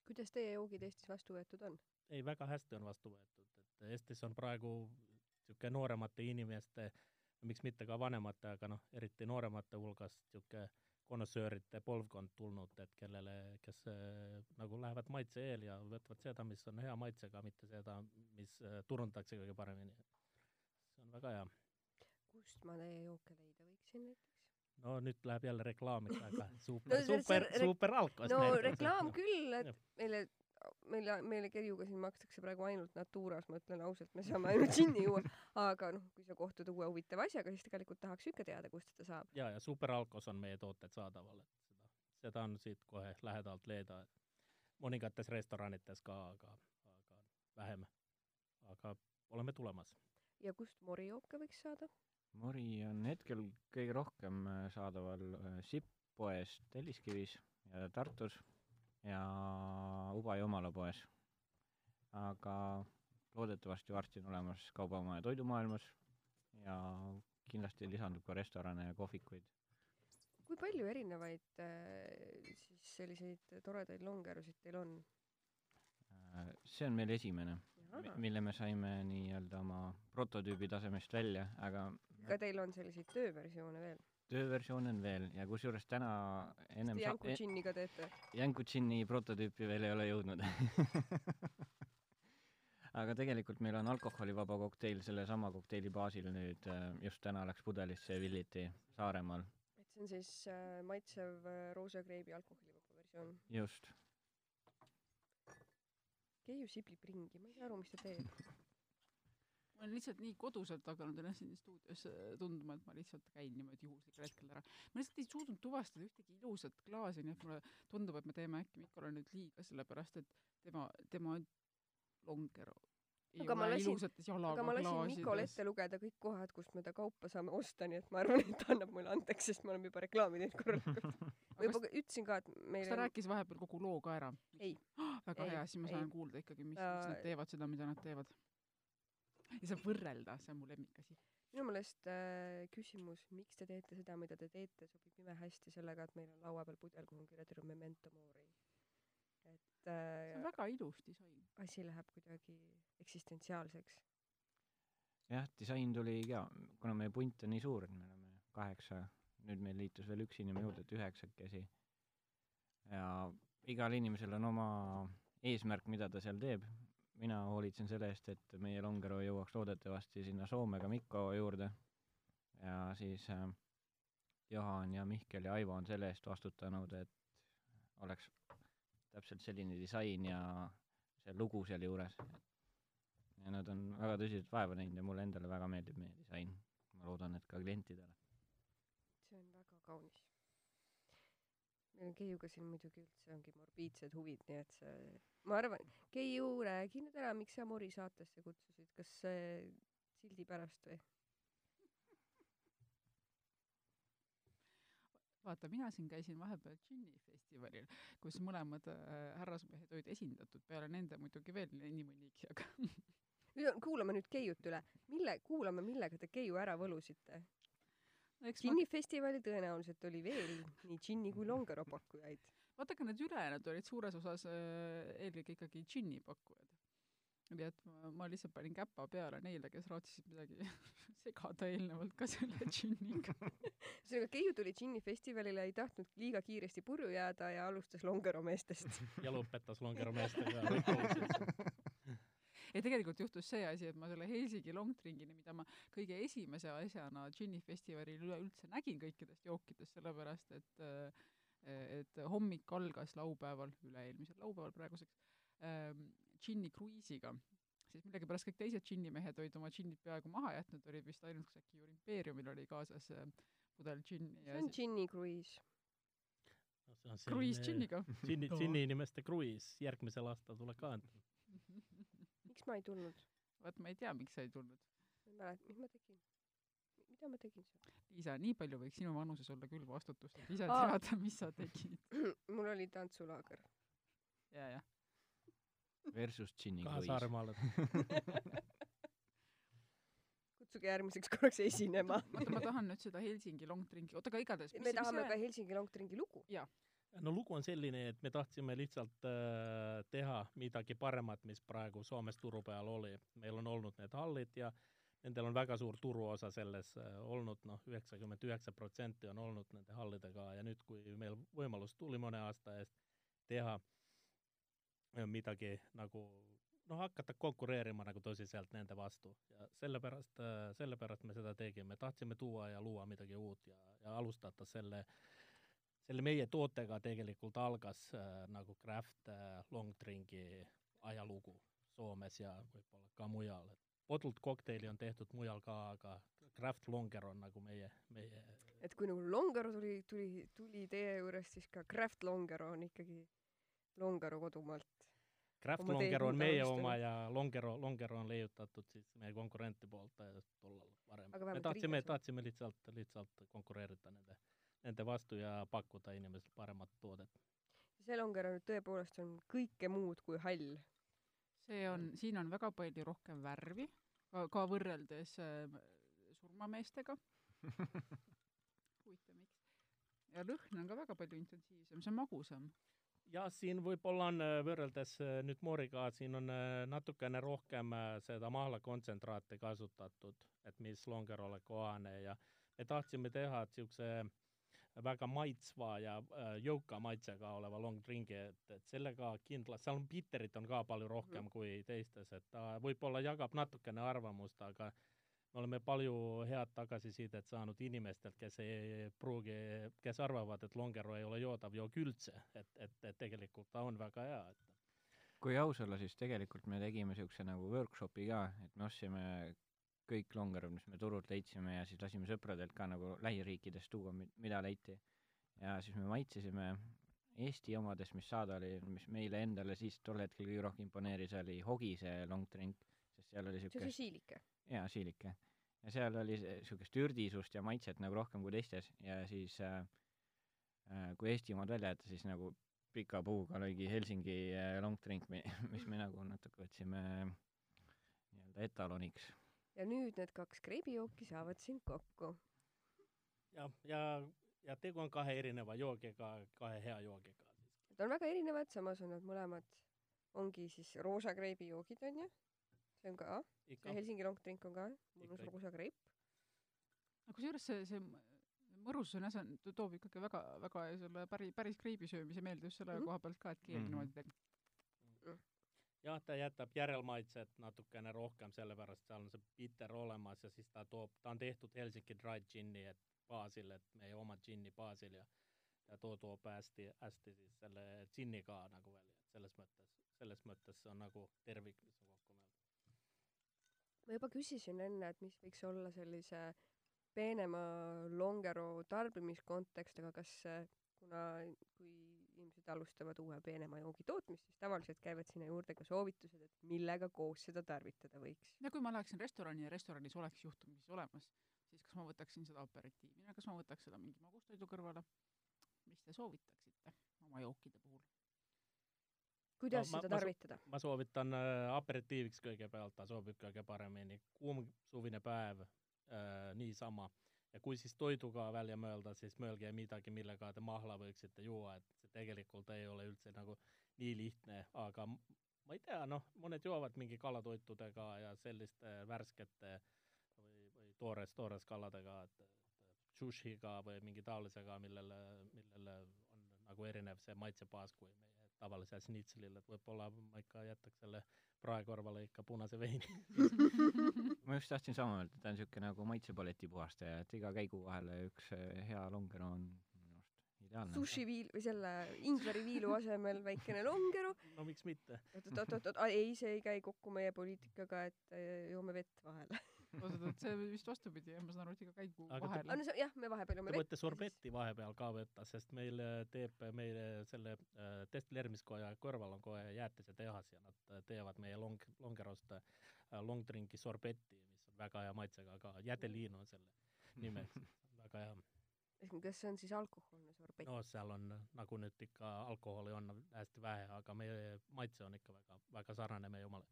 kuidas teie joogid Eestis vastu võetud on? ei, väga hästi on vastu võetud, et Eestis on praegu niisugune nooremate inimeste, miks mitte ka vanemate, aga noh, eriti nooremate hulgast niisugune konnoissööride polvkond tulnud, et kellele, kes äh, nagu lähevad maitse eel ja võtavad seda, mis on hea maitsega, mitte seda, mis äh, turundatakse kõige paremini. see on väga hea. kust ma teie jooke leida võiksin näiteks? no nüüd läheb jälle reklaamiks, aga No super, see super, super alkos. no reklaam küll, et meile, meile, meile Kerjuga siin makstakse praegu ainult Naturas, ma ütlen ausalt, me saame ainult džinni juua, aga noh, kui sa kohtud uue huvitava asjaga, siis tegelikult tahaks ikka teada, kust seda saab. ja, ja superalkos on meie tooted saadaval, et seda, seda on siit kohe lähedalt leida, et mõningates restoranites ka, aga, aga vähem. aga oleme tulemas. ja kust morijooke võiks saada? Mori on hetkel kõige rohkem saadaval äh, Sipp poes Telliskivis ja Tartus ja Uba ja Omala poes. aga loodetavasti varsti on olemas Kaubamaa ja Toidumaailmas ja kindlasti lisandub ka restorane ja kohvikuid. kui palju erinevaid äh, siis selliseid toredaid longerusid teil on? Äh, see on meil esimene, mille me saime nii-öelda oma prototüübi tasemest välja, aga ka teil on selliseid tööversioone veel? Tööversioon on veel ja kusjuures täna ennem Te Janku džinniga teete? Janku džinni prototüüpi veel ei ole jõudnud aga tegelikult meil on alkoholivaba kokteil sellesama kokteili baasil nüüd äh, just täna läks pudelisse Villiti Saaremaal et see on siis äh, maitsev äh, roosa kreebi alkoholivaba versioon. just Keiu siblib ringi, ma ei saa aru, mis ta teeb. ma olen lihtsalt nii koduselt hakanud ennast siin stuudios tundma, et ma lihtsalt käin niimoodi juhuslikul hetkel ära. ma lihtsalt ei suutnud tuvastada ühtegi ilusat klaasi, nii et mulle tundub, et me teeme äkki Mikole nüüd liiga, sellepärast et tema, tema longer ei Aga ole lasin- ilusates jalaga aga ma lasin Mikol klaasides ette. lugeda kõik kohad, kust me ta kaupa saame osta, nii et ma arvan, et ta annab mulle andeks, sest me oleme juba reklaami teinud korralikult. ma juba ütlesin ka, et meil kas ta rääkis vahepeal kogu loo ka ära? Ei. väga Ei, hea, siis ma ei. saan kuulda ikkagi, mis, miks nad teevad seda, mida nad teevad. ja saab võrrelda, see on mu lemmikasi. minu meelest äh, küsimus, miks te teete seda, mida te teete, sobib imehästi sellega, et meil on laua peal pudel, kuhu on kirjutatud Memento Mori. et see on äh, väga ilus disain. asi läheb kuidagi eksistentsiaalseks. jah disain tuli ka kuna meie punt on nii suur et me oleme kaheksa, nüüd meil liitus veel üks inimene juurde, et üheksakesi. ja igal inimesel on oma eesmärk, mida ta seal teeb. Mina hoolitsen selle eest, et meie Longero jõuaks loodetavasti sinna Soome ka Mikko juurde. ja siis äh, Juhan ja Mihkel ja Aivo on selle eest vastutanud, et oleks täpselt selline disain ja see lugu seal juures. ja nad on väga tõsiselt vaeva näinud ja mulle endale väga meeldib meie disain. ma loodan, et ka klientidele. see on väga kaunis. On Keiuga siin muidugi üldse ongi morbiidsed huvid, nii et see, ma arvan, Keiu, räägi nüüd ära, miks sa Mori saatesse kutsusid, kas see sildi pärast või? vaata, mina siin käisin vahepeal džinni festivalil, kus mõlemad äh, härrasmehed olid esindatud, peale nende muidugi veel nii mõnigi, aga kuulame nüüd Keiut üle, mille, kuulame, millega te Keiu ära võlusite? Eks ma, džinni festivalil tõenäoliselt oli veel nii džinni kui longero pakkujaid. vaata ka need ülejäänud olid suures osas äh, eelkõige ikkagi džinni pakkujad. nii et ma, ma lihtsalt panin käpa peale neile, kes raatsisid midagi segada eelnevalt ka selle džinniga. ühesõnaga, Keiu tuli džinni festivalile, ei tahtnud liiga kiiresti purju jääda ja alustas longero meestest. ja lõpetas Longero meestega. Ja tegelikult juhtus see asi, et ma selle Helsingi longdrinkini, mida ma kõige esimese asjana džinni festivalil üleüldse nägin kõikidest jookidest, sellepärast et äh, et hommik algas laupäeval, üle-eelmisel laupäeval praeguseks ähm, džinni kruiisiga, siis millegipärast kõik teised džinnimehed olid oma džinnid peaaegu maha jätnud, oli vist ainult äkki Jur Impeeriumil oli kaasas äh, pudel džinni see on džinni kruiis. kruiis džinniga. džinni, džinni inimeste kruiis järgmisel aastal tuleb ka. Miks ma ei tulnud? vot ma ei tea, miks sa ei tulnud. ma ei mäleta, mis ma tegin. mida ma tegin seal? Liisa, nii palju võiks sinu vanuses olla küll vastutust, et ise Aa. teada, mis sa tegid. mul oli tantsulaager. ja, jah. versus džinni ka kruiis. Saaremaale. kutsuge järgmiseks korraks esinema. oota, ma tahan nüüd seda Helsingi longdrinki, oota aga igatahes. me tahame ka Helsingi Longdringi lugu. No lugu on selline, et me tahtsime lihtsalt äh, teha midagi paremat, mis praegu Soomes turu peal oli. meil on olnud need hallid ja nendel on väga suur turuosa selles äh, olnud, noh, üheksakümmend üheksa protsenti on olnud nende hallidega ja nüüd, kui meil võimalus tuli mõne aasta eest teha äh, midagi nagu noh, hakata konkureerima nagu tõsiselt nende vastu. Ja sellepärast, sellepärast me seda tegime, tahtsime tuua ja luua midagi uut ja, ja alustada selle selle meie tootega tegelikult algas äh, nagu craft äh, long drink'i ajalugu Soomes ja võib-olla ka mujal, et bottled cocktaili on tehtud mujal ka, aga craft longer on nagu meie, meie et kui nagu Longero tuli, tuli, tuli teie juurest, siis ka Craft Longero on ikkagi Longero kodumaalt. craft Oma longer on meie alustanud. oma ja longero, longero on leiutatud siis meie konkurenti poolt äh, tollal varem. Me tahtsime, tahtsime lihtsalt, lihtsalt konkureerida nende, nende vastu ja pakkuda inimestele paremat toodet. see Longero nüüd tõepoolest on kõike muud kui hall. see on, siin on väga palju rohkem värvi, ka, võrreldes äh, surmameestega. huvitav, miks. ja lõhn on ka väga palju intensiivsem, see on magusam. jah, siin võib-olla on äh, võrreldes äh, nüüd Mooriga, siin on natukene rohkem seda mahlakotsentraati kasutatud, et mis Longerole kohane ja me tahtsime teha niisuguse väga maitsva ja äh, jõuka maitsega oleva long drink'i, et, et sellega kindlasti, seal on bitterit on ka palju rohkem mm. kui teistes, et ta võib-olla jagab natukene arvamust, aga me oleme palju head tagasisidet saanud inimestelt, kes ei pruugi, kes arvavad, et Longero ei ole joodav jook üldse, et, et, et tegelikult ta on väga hea, et kui aus olla, siis tegelikult me tegime siukse nagu workshopi ka, et me ostsime kõik longerud, mis me turult leidsime ja siis lasime sõpradelt ka nagu lähiriikidest tuua, mida leiti. ja siis me maitsesime Eesti omadest, mis saada oli, mis meile endale siis tol hetkel kõige rohkem imponeeris, oli Hogise long drink, sest seal oli see siuke see siilike. jaa, siilike. ja seal oli niisugust ürdisust ja maitset nagu rohkem kui teistes ja siis äh, äh, kui Eesti omad välja jätta, siis nagu pika puuga oligi Helsingi äh, long drink, mis me nagu natuke võtsime nii-öelda etaloniks. Ja nüüd need kaks kreibijooki saavad siin kokku. ja, ja, ja tegu on kahe erineva joogiga, kahe hea joogiga. Nad on väga erinevad, samas on nad mõlemad, ongi siis roosa kreibijoogid onju, see on ka, see Helsingi long drink on ka mõnus roosa kreip. aga kusjuures see, see mõrusus on jah, see on, ta toob ikkagi väga, väga selle päri, päris kreibi söömise meelde just selle mm. -hmm. koha pealt ka, et keel Mhm. niimoodi teeb. jah, ta jätab järelmaitset natukene rohkem, sellepärast seal on see bitter olemas ja siis ta toob, ta on tehtud Helsingi Dry Gin'i et baasil, et meie oma džinni baasil ja ja too toob hästi, hästi siis selle džinni ka nagu välja, et selles mõttes, selles mõttes see on nagu tervik, mis on kokku mõeldud. ma juba küsisin enne, et mis võiks olla sellise peenema longero tarbimiskontekst, aga kas kuna, kui alustavad uue peenema joogi tootmist, siis tavaliselt käivad sinna juurde ka soovitused, et millega koos seda tarvitada võiks. ja kui ma läheksin restorani ja restoranis oleks juhtumisi olemas, siis kas ma võtaksin seda aperitiivina, kas ma võtaks seda mingi magustoidu kõrvale, mis te soovitaksite oma jookide puhul? kuidas No ma- seda tarvitada? ma soovitan äh, aperitiiviks kõigepealt, ta sobib kõige paremini, kuum suvine päev äh, niisama ja kui siis toiduga välja mõelda, siis mõelge midagi, millega te mahla võiksite juua, et see tegelikult ei ole üldse nagu nii lihtne, aga ma ei tea, noh, mõned joovad mingi kalatoitudega ja selliste värskete või, või toores, toores kaladega, et, et sushiga või mingi taolisega, millele, millele on nagu erinev see maitsebaas kui meie tavalisel snitselil, et võib-olla ma ikka jätaks selle praekõrvale ikka punase veini. ma just tahtsin sama öelda, ta on niisugune nagu maitsepaleti puhastaja, et iga käigu vahele üks eh, hea longero on minu arust ideaalne. sushi viil või selle ingveri viilu asemel väikene longero. no miks mitte. oot-oot-oot, ei, see ei käi kokku meie poliitikaga, et äh, joome vett vahele. oot-oot, see vist vastupidi, ma saan aru, et iga käigu Aga te- aga vahele no see, jah, me vahepeal joome Te vett. võite sorbetti vahepeal ka võtta, sest meil äh, teeb meile selle äh, destilleerimiskoja kõrval on kohe jäätisetehas ja nad äh, teevad meie long, longerost äh, long drink'i sorbetti, mis on väga hea maitsega, aga jäteliin on selle nimeks, väga hea. kas see on siis alkohoolne sorbett? no seal on äh, nagu nüüd ikka alkoholi on hästi vähe, aga meie maitse on ikka väga, väga sarnane meie omale.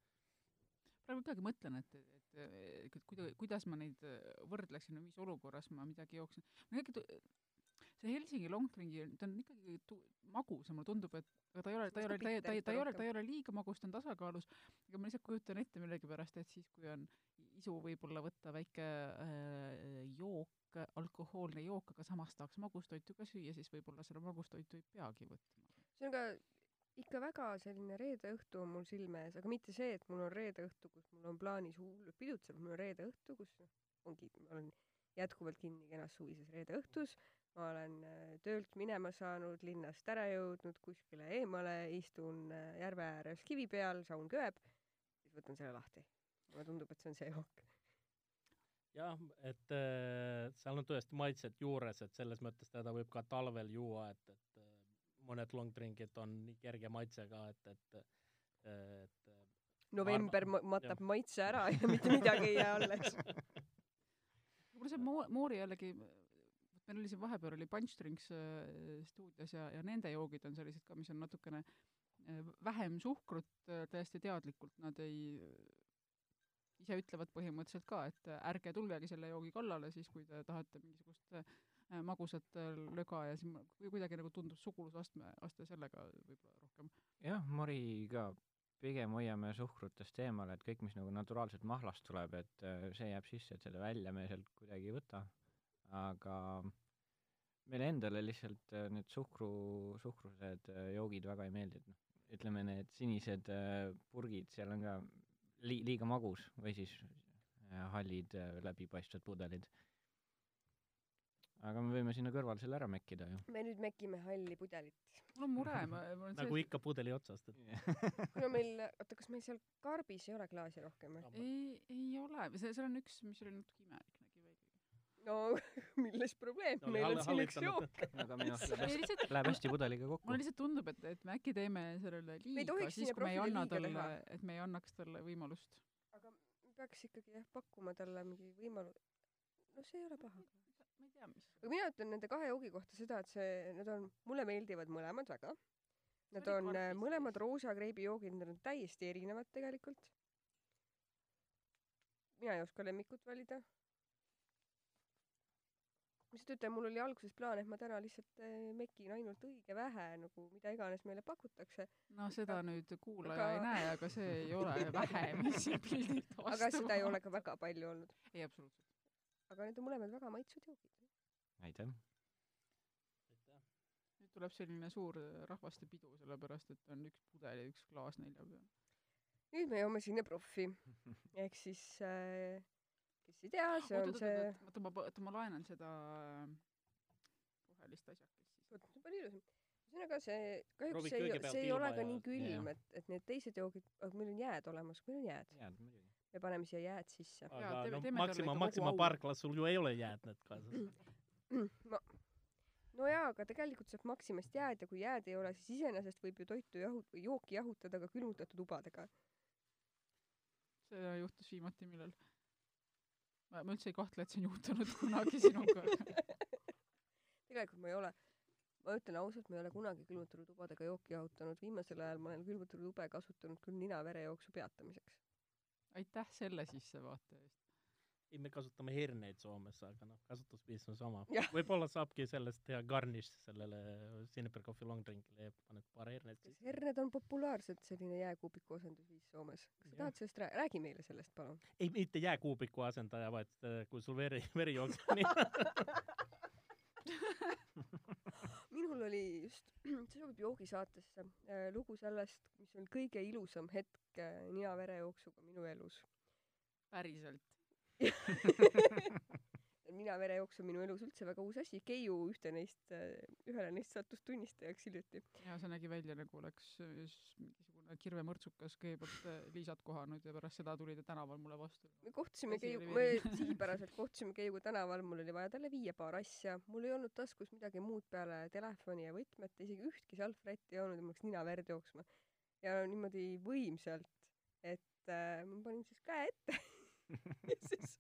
Praegu ikkagi mõtlen, et, et, et kuida-, kuidas ma neid äh, võrdleksin või mis olukorras ma midagi jooksin. ma ikkagi see Helsingi long drink'i, ta on ikkagi tu-, magus ja mulle tundub, et aga ta ei ole, ta ei ole, ta ei, ta ei, ta ei ole, ta ei ole liiga magus, ta on tasakaalus, aga ma lihtsalt kujutan ette millegipärast, et siis, kui on isu võib-olla võtta väike äh, jook, alkohoolne jook, aga samas tahaks magustoitu ka süüa, siis võib-olla seda magustoitu ei peagi võtma. see on ka ikka väga selline reede õhtu on mul silme ees, aga mitte see, et mul on reede õhtu, kus mul on plaanis hullult pidutseda, mul on reede õhtu, kus noh, ongi, ma olen jätkuvalt kinni kenas suvises reede õhtus, ma olen äh, töölt minema saanud, linnast ära jõudnud, kuskile eemale, istun äh, järve ääres kivi peal, saun köeb, siis võtan selle lahti. mulle tundub, et see on see jook. jah, et äh, seal on tõesti maitsed juures, et selles mõttes teda võib ka talvel juua, et, et äh, mõned long drink'id on nii kerge maitsega, et, et et november Ma ma- matab maitse ära ja mitte midagi ei jää alles. mulle see Mo-, Moori jällegi, meil oli siin vahepeal oli Punch Drinks äh, stuudios ja, ja nende joogid on sellised ka, mis on natukene äh, vähem suhkrut äh, täiesti teadlikult, nad ei ise ütlevad põhimõtteliselt ka, et äh, ärge tulgegi selle joogi kallale siis, kui te tahate mingisugust äh, magusat äh, löga ja siis kui kuidagi nagu tundub sugulusastme, aste sellega võib-olla rohkem. jah, Moriga pigem hoiame suhkrutest eemale, et kõik, mis nagu naturaalselt mahlast tuleb, et äh, see jääb sisse, et seda välja me sealt kuidagi ei võta. aga meile endale lihtsalt äh, need suhkru, suhkrused äh, joogid väga ei meeldi, et noh, ütleme need sinised äh, purgid, seal on ka li-, liiga magus või siis äh, hallid äh, läbipaistvad pudelid. Aga me võime sinna kõrvale selle ära mekkida ju. me nüüd mekime halli pudelit. mul on mure, ma, ma olen nagu ikka pudeli otsast, et kuna meil, oota, kas meil seal karbis ei ole klaasi rohkem või? ei, ei ole, see, seal on üks, mis oli natuke imelik nägi välja. no milles probleem, Oli meil on siin üks jook. aga minu arust läheb ei hästi, läheb hästi pudeliga kokku mulle. lihtsalt tundub, et, et me äkki teeme sellele ei liiga siis, kui me ei anna talle et me ei annaks talle võimalust. aga peaks ikkagi jah pakkuma talle mingi võimaluse. no see ei ole paha. Aga mina ütlen nende kahe joogi kohta seda, et see, need on, mulle meeldivad mõlemad väga. Nad on äh, mõlemad roosa kreibijoogid, need on täiesti erinevad tegelikult. mina ei oska lemmikut valida. ma lihtsalt ütlen, mul oli alguses plaan, et ma täna lihtsalt äh, mekin ainult õige vähe nagu mida iganes meile pakutakse, no seda nüüd kuulaja aga- ei näe, aga see ei ole vähe, mis siin pildilt vastu aga seda ei ole ka väga palju olnud. ei, absoluutselt. aga need on mõlemad väga maitsvad joogid. aitäh. nüüd tuleb selline suur äh, rahvastepidu, sellepärast et on üks pudel ja üks klaas nelja peal. nüüd me joome sinna proffi ehk siis äh, kes ei tea, see on see, oota, ma, oota, ma laenan seda äh, rohelist asjakest siis. vot see on palju ilusam. ühesõnaga see, kahjuks see ei, see ei ole ka ja- nii külm et, et need teised joogid, aga meil on jääd olemas, meil on jääd, head muidugi. me paneme siia jääd sisse. Aga teeme- no teeme talle Maxima, Maxima parklas sul ju ei ole jäätmed kaasas. ma, no jaa, aga tegelikult saab Maximast jääd ja kui jääd ei ole, siis iseenesest võib ju toitu jahu-, jooki jahutada ka külmutatud tubadega. see juhtus viimati millal? ma, ma üldse ei kahtle, et see on juhtunud kunagi sinuga. tegelikult ma ei ole, ma ütlen ausalt, ma ei ole kunagi külmutatud tubadega jooki jahutanud, viimasel ajal ma olen külmutatud tube kasutanud küll nina-verejooksu peatamiseks. aitäh selle sissevaate eest. ei, me kasutame herneid Soomes, aga noh, kasutusviis on sama võib-olla saabki sellest teha garnish sellele Sinneberg Coffee long drink'ile ja paned paar hernet kas herned on populaarsed, selline jääkuubiku asendusviis Soomes? kas sa Jah. tahad sellest rää-, räägi meile sellest palun. ei, mitte jääkuubiku asendaja, vaid äh, kui sul veri, veri jookseb nii. minul oli just, see sobib joogisaatesse, lugu sellest, mis on kõige ilusam hetk äh, nina-verejooksuga minu elus. päriselt. nina-verejooks on minu elus üldse väga uus asi, Keiu ühte neist, ühele neist sattus tunnistajaks hiljuti. ja see nägi välja nagu oleks äh, mingisugune kirvemõrtsukas kõigepealt äh, Liisat kohanud ja pärast seda tuli ta tänaval mulle vastu. me kohtusime Keiu, me sihipäraselt kohtusime Keiuga tänaval, mul oli vaja talle viia paar asja, mul ei olnud taskus midagi muud peale telefoni ja võtmet, isegi ühtki salvrätti ei olnud ja mul hakkas nina verd jooksma. ja niimoodi võimsalt, et äh, ma panin siis käe ette ja siis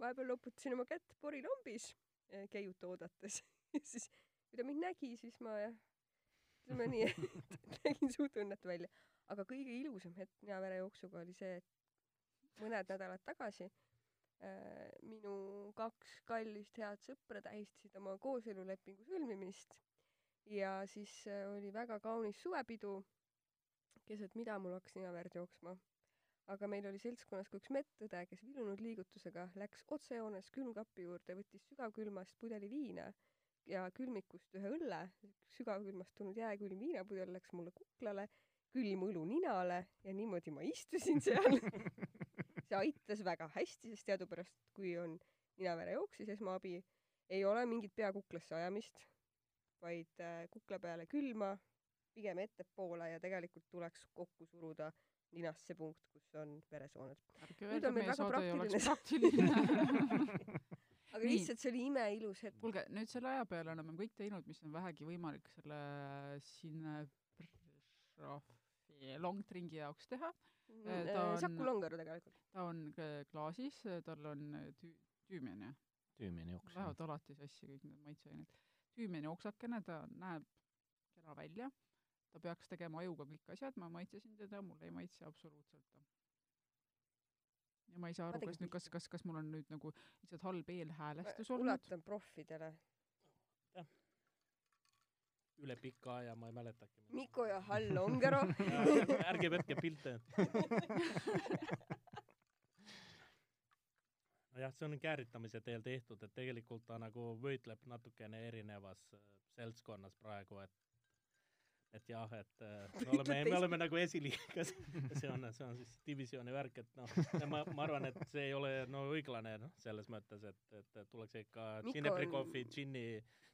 vahepeal loputasin oma kätt porilombis äh, Keiut oodates ja siis kui ta mind nägi, siis ma ütleme nii, et nägin suht õnnetu välja. aga kõige ilusam hetk nina-verejooksuga oli see, et mõned nädalad tagasi äh, minu kaks kallist head sõpra tähistasid oma kooselulepingu sõlmimist ja siis äh, oli väga kaunis suvepidu, keset mida mul hakkas ninaverd jooksma. Aga meil oli seltskonnas ka üks medõde, kes vilunud liigutusega läks otsejoones külmkapi juurde, võttis sügavkülmast pudeli viina ja külmikust ühe õlle, sügavkülmast tulnud jääkülm viinapudel läks mulle kuklale, külm õlu ninale ja niimoodi ma istusin seal. See aitas väga hästi, sest teadupärast kui on ninaverejook, siis esmaabi ei ole mingit pea kuklasse ajamist, vaid äh, kukla peale külma, pigem ettepoole ja tegelikult tuleks kokku suruda ninast see punkt, kus on veresooned. Nüüd on meil väga praktiline praktiline. aga Nii. lihtsalt see oli imeilus hetk. kuulge, nüüd selle aja peale oleme kõik teinud, mis on vähegi võimalik selle Sinnebraffi long drink'i jaoks teha. ta on- Saku Longaru tegelikult. ta on klaasis, tal on tüü-, tüümen jah, tüümine jooks. lähevad alati sassi kõik need maitseained. tüümeni oksakene, ta näeb kena välja, ta peaks tegema ajuga kõik asjad, ma maitsesin teda, mulle ei maitse absoluutselt ta. ja ma ei saa aru, kas nüüd, kas, kas, kas mul on nüüd nagu lihtsalt halb eelhäälestus olnud, ulatan proffidele. üle pika aja ma ei mäletagi. Mikko ja Hall Longero. ärge võtke pilte. nojah, see on kääritamise teel tehtud, et tegelikult ta nagu võitleb natukene erinevas äh, seltskonnas praegu, et et jah, et äh, me oleme, me oleme nagu esiliigas, see on, see on siis divisjoni värk, et noh, ma, ma arvan, et see ei ole no õiglane noh, selles mõttes, et, et tuleks ikka Džineprikovi džinni,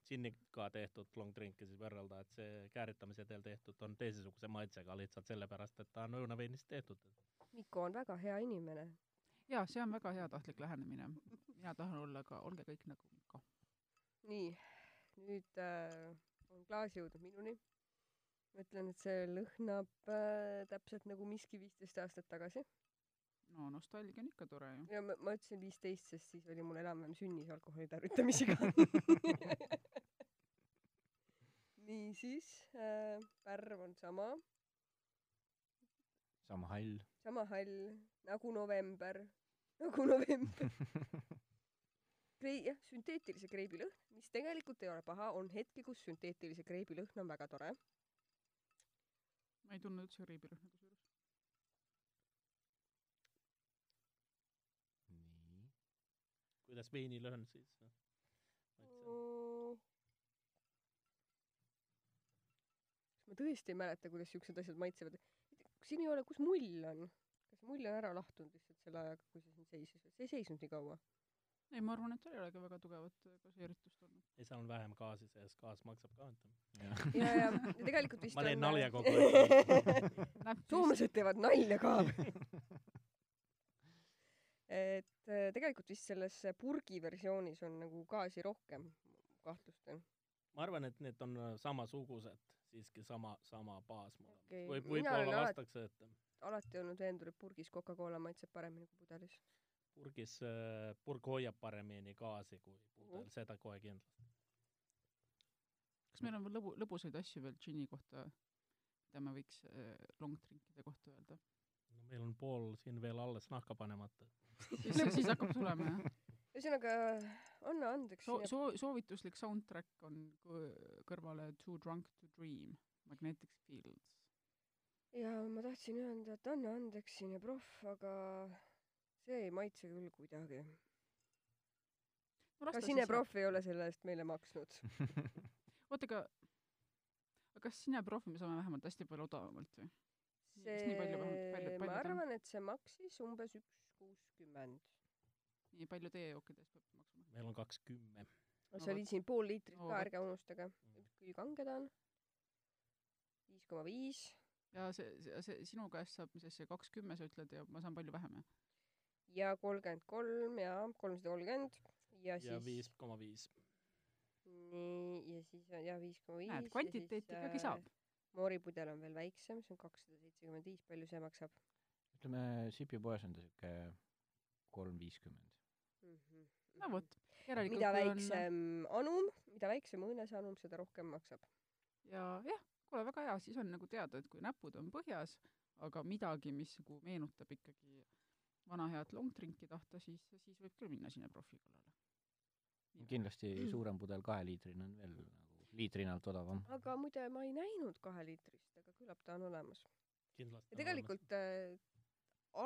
džinniga tehtud long drink'i siis võrrelda, et see kääritamise teel tehtud on teisesuguse maitsega lihtsalt sellepärast, et ta on õunaveinist tehtud. Mikko on väga hea inimene. jaa, see on väga heatahtlik lähenemine. mina tahan olla ka, olge kõik nagu Mikko. nii, nüüd äh, on klaas jõudnud minuni. Ma ütlen, et see lõhnab äh, täpselt nagu miski viisteist aastat tagasi. no nostalgia on ikka tore ju. ja ma, ma ütlesin viisteist, sest siis oli mul enam-vähem sünnis alkoholi tarvitamisega. niisiis äh,, värv on sama, sama hall. sama hall nagu november, nagu november. krei-, jah, sünteetilise kreibi lõhn, mis tegelikult ei ole paha, on hetki, kus sünteetilise kreibi lõhn on väga tore. Ma ei tundnud üldse riibirõhna kusjuures. nii. kuidas veinilõhn siis? maitse. kas ma tõesti ei mäleta, kuidas siuksed asjad maitsevad? siin ei ole, kus mull on? kas mull on ära lahtunud lihtsalt selle ajaga, kui see siin seisis või? see ei seisnud nii kaua. ei, ma arvan, et seal ei olegi väga tugevat äh, gaseeritust olnud. ei, seal on vähem gaasi sees, gaas maksab ka, ütleme. ja, ja, ja tegelikult vist Ma teen on nalja kogu aeg. soomlased teevad nalja ka. et äh, tegelikult vist selles purgi versioonis on nagu gaasi rohkem, kahtlustan. ma arvan, et need on äh, samasugused, siiski sama, sama baas mõlemad Okei, võib, võib-olla alati- vastakse, et alati olnud veendunud, et purgis Coca-Cola maitseb paremini kui pudelis. purgis, purg hoiab paremini gaasi kui pudel Mhm., seda kohe kindlasti. kas meil on veel lõbu, lõbusaid asju veel džinni kohta, mida me võiks äh, long drinkide kohta öelda? no meil on pool siin veel alles nahka panemata. siis, siis hakkab tulema, jah. ühesõnaga, anna andeks soo-, siia- soo-, soovituslik soundtrack on kõ- kõrvale Too drunk to dream, Magnetic Fields. ja ma tahtsin öelda, et anna andeks siin ja proff, aga see ei maitse küll kuidagi. ka Sineproff ei ole selle eest meile maksnud. oota, aga, aga kas Sineproffi me saame vähemalt hästi palju odavamalt või? Kas see, ma arvan, et see maksis umbes üks kuuskümmend. nii palju teie jookidest peab maksma? meil on kaks kümme. No see oli siin pool liitrit No ka, ärge unustage. kui kange ta on? viis koma viis ja see, see, see sinu käest saab, mis asja, kakskümmend sa ütled ja ma saan palju vähem, jah? Ja kolmkümmend kolm ja kolmsada kolmkümmend ja ja siis viis koma viis. nii ja siis on jah viis koma viis. näed, kvantiteeti ikkagi saab. mooripudel on veel väiksem, see on kakssada seitsekümmend viis, palju see maksab ütleme, Sipipoes on ta siuke kolm viiskümmend. mm? -hmm. no vot, järelikult mida kui on väiksem anum, mida väiksem õõnesanum, seda rohkem maksab. ja jah, kuule väga hea, siis on nagu teada, et kui näpud on põhjas, aga midagi, mis nagu meenutab ikkagi vana head long drink'i tahta, siis, siis võib küll minna Sineprofi kallale. kindlasti suurem pudel kaheliitrine on veel nagu liitrina alt odavam. aga muide, ma ei näinud kaheliitrist, aga küllap ta on olemas. kindlasti. ja tegelikult äh,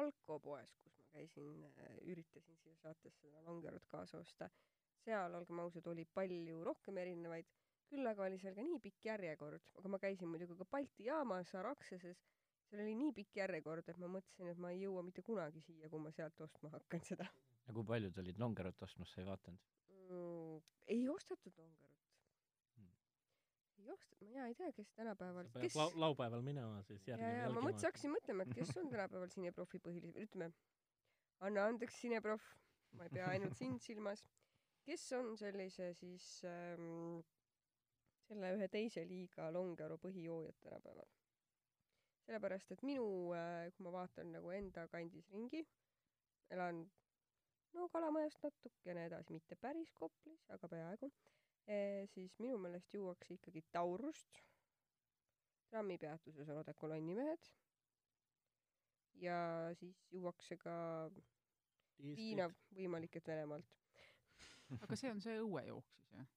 alkopoes, kus ma käisin äh,, üritasin siia saatesse seda Longerot kaasa osta, seal, olgem ausad, oli palju rohkem erinevaid, küll aga oli seal ka nii pikk järjekord, aga ma käisin muidugi ka Balti jaamas Araxeses, seal oli nii pikk järjekord, et ma mõtlesin, et ma ei jõua mitte kunagi siia, kui ma sealt ostma hakkan seda ja kui paljud olid Longerot ostmas, sa ei vaadanud? mm,. ei ostetud Longerot Mm. ei osta-, ma ei tea, kes tänapäeval, kes lau-, laupäeval minema siis ja, järgmine ja ma mõtlesin, hakkasin mõtlema, et kes on tänapäeval Sineprofi põhilised, ütleme, anna andeks, Sineprof, ma ei pea ainult sind silmas, kes on sellise siis ähm, selle ühe teise liiga Longero põhijoojad tänapäeval. sellepärast, et minu äh,, kui ma vaatan nagu enda kandis ringi, elan no Kalamajast natukene edasi, mitte päris Koplis, aga peaaegu, siis minu meelest juuakse ikkagi Taurust trammipeatuses on odekolonni mehed ja siis juuakse ka viina võimalik, et Venemaalt. aga see on see õuejook siis, jah?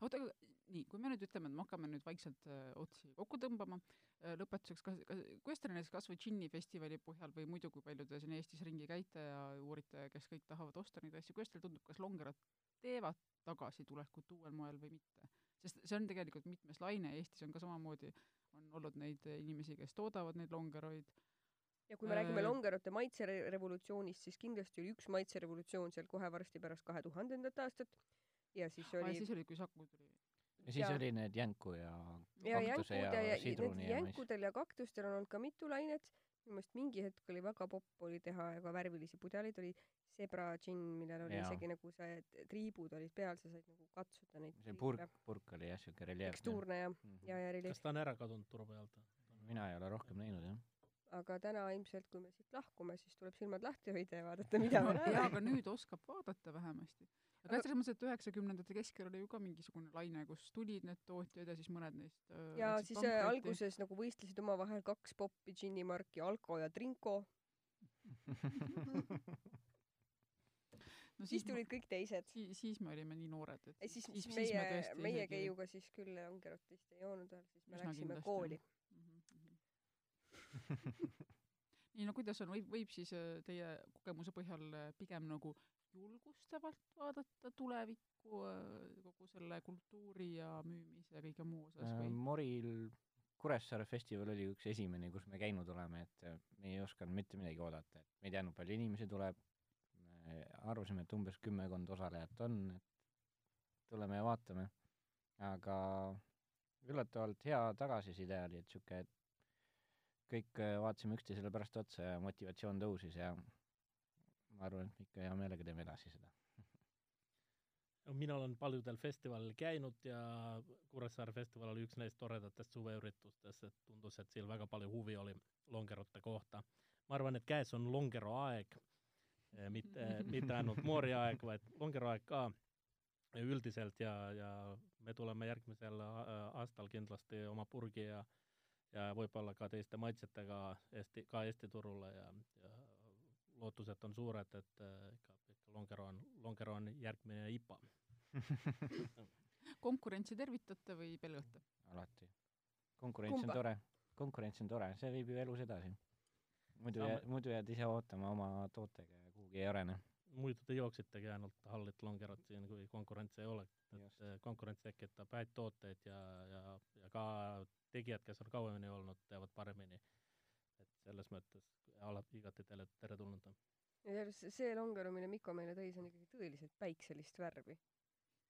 oota, aga nii, kui me nüüd ütleme, et me hakkame nüüd vaikselt äh, otsi kokku tõmbama äh,, lõpetuseks, kas, kas, kuidas te näiteks kas või džinni festivali põhjal või muidu, kui palju te siin Eestis ringi käite ja uurite, kes kõik tahavad osta neid asju, kuidas teile tundub, kas longerad teevad tagasitulekut uuel moel või mitte? sest see on tegelikult mitmes laine, Eestis on ka samamoodi, on olnud neid inimesi, kes toodavad neid longeroid, ja kui me räägime Äh, Longerate maitserevolutsioonist, siis kindlasti oli üks maitserevolutsioon seal kohe varsti pärast kahe tuhandendat aastat ja siis ja oli siis oli, kui Saku tuli. Ja siis Jaa. oli need jänku ja ja kaktuse ja, ja, ja sidruni ja mais. jänkudel ja kaktustel on olnud ka mitu lainet. minu meelest mingi hetk oli väga popp oli teha ka värvilisi pudeleid, oli Zebra džinn, millel oli Jaa. isegi nagu see triibud olid peal, sa said nagu katsuda neid see purk, purk oli jah siuke reljeefne. tekstuurne ja, Mhm. ja, ja reljeef kas. ta on ära kadunud turu pealt? mina ei ole rohkem näinud jah. Aga täna ilmselt, kui me siit lahkume, siis tuleb silmad lahti hoida ja vaadata, mida me jaa, näeme. aga nüüd oskab vaadata vähemasti. aga selles mõttes, et üheksakümnendate keskel oli ju ka mingisugune laine, kus tulid need tootjad ja siis mõned neist öö, ja siis äh, pankrotti. alguses nagu võistlesid omavahel kaks poppi džinnimarki, Alko ja Trinko, no siis ma- tulid kõik teised. siis, siis me olime nii noored, et siis, siis, siis siis me meie, meie Keiuga siis küll Longerot vist ei joonud veel, siis me Üsna läksime kindlasti, kooli. Nii, no kuidas on, võib, võib siis äh, teie kogemuse põhjal äh, pigem nagu julgustavalt vaadata tulevikku äh, kogu selle kultuuri ja müümise ja kõige muu osas või? Moril Kuressaare festival oli üks esimene, kus me käinud oleme, et me ei osanud mitte midagi oodata, et me ei teadnud, palju inimesi tuleb, me arvasime, et umbes kümmekond osalejat on, et tuleme ja vaatame, aga üllatavalt hea tagasiside oli, et et kõik äh, vaatasime üksteisele pärast otsa ja motivatsioon tõusis ja ma arvan, et me ikka hea meelega teeme edasi seda. mina olen paljudel festivalil käinud ja Kuressaare festival oli üks neist toredatest suveüritustest, et tundus, et seal väga palju huvi oli longerute kohta. ma arvan, et käes on longero aeg, mitte, mitte ainult moori aeg, vaid longero aeg ka üldiselt ja, ja me tuleme järgmisel a- aastal kindlasti oma purgi ja ja võib-olla ka teiste maitsetega Eesti, ka Eesti turule ja, ja lootused on suured, et äh, ikka, ikka longero on, longero on järgmine IPA konkurentsi tervitate või pelgate? alati. konkurents on Kumba? tore, konkurents on tore, see viib ju elus edasi. muidu Saame- jää-, muidu jääd ise ootama oma tootega ja kuhugi ei arene. Muidu te jooksitegi ainult hallit longerot siin, kui konkurentsi ei ole. et äh, konkurents tekitab häid tooteid ja, ja, ja ka tegijad, kes on kauemini olnud, teavad paremini. et selles mõttes alati igati teile teretulnud on. ja see- see longer, mille Mikko meile tõi, see on ikkagi tõeliselt päikselist värvi.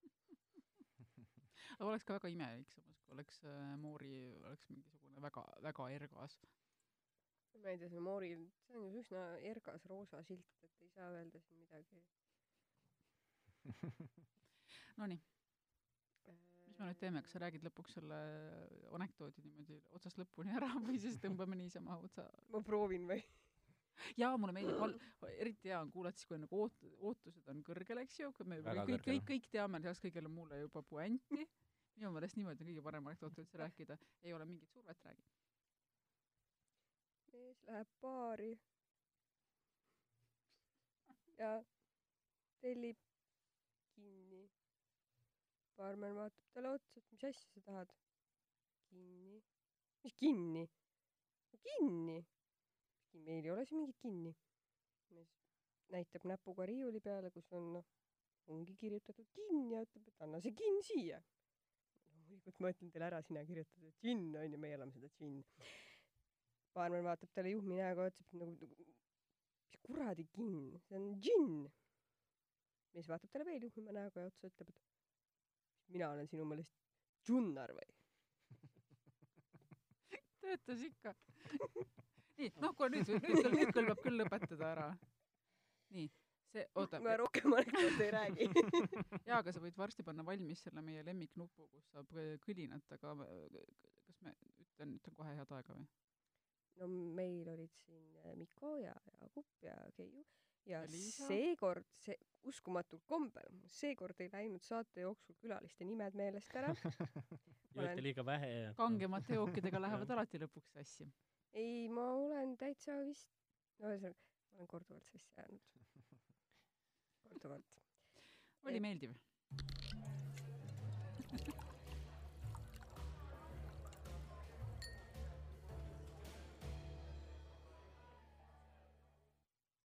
aga oleks ka väga imelik samas, kui oleks äh, Moori, oleks mingisugune väga, väga ergas. Ma ei tea, see Mooril, see on ju üsna ergas roosa silt, et ei saa öelda siin midagi. Nonii, mis me nüüd teeme, kas sa räägid lõpuks selle anekdoodi niimoodi otsast lõpuni ära või siis tõmbame niisama otsa? ma proovin või? jaa, mulle meeldib val-, eriti hea on kuulata siis, kui on nagu oot-, ootused on kõrgel, eks ju, kui me Väga kõik, kõik, kõik teame lisaks kõigele muule juba puänti. minu meelest niimoodi on kõige parem anekdoot üldse rääkida, ei ole mingit survet, räägi. Mees läheb baari ja tellib kinni. baarmen vaatab talle otsa, et mis asja sa tahad. kinni. mis kinni? kinni. meil ei ole siin mingit kinni. mees näitab näpuga riiuli peale, kus on noh, ongi kirjutatud kinn ja ütleb, et anna see kinn siia. loomulikult ma ütlen teile ära, sina kirjutad, džinn on ju, meie oleme seda džinn baarmen vaatab talle juhmi näoga otsa, nagu, nagu mis kuradi kinn, see on džinn. mees vaatab talle veel juhmima näoga otsa, ütleb, et mina olen sinu meelest džunnar või? töötas ikka. nii, noh, kuule nüüd, nüüd nüüd küll peab küll lõpetada ära. nii, see, oota, ma rohkem anekdoote ei räägi. jaa, aga sa võid varsti panna valmis selle meie lemmiknupu, kus saab kõlinat, aga kas me, ütlen, ütlen kohe head aega või? No meil olid siin äh, Mikko ja Jaagup ja Keiu ja Liisa. seekord see uskumatul kombel seekord ei läinud saate jooksul külaliste nimed meelest ära joote Olen- liiga vähe ja kangemate jookidega lähevad alati lõpuks sassi. ei ma olen täitsa vist no ühesõnaga ma olen korduvalt sassi ajanud korduvalt oli meeldiv?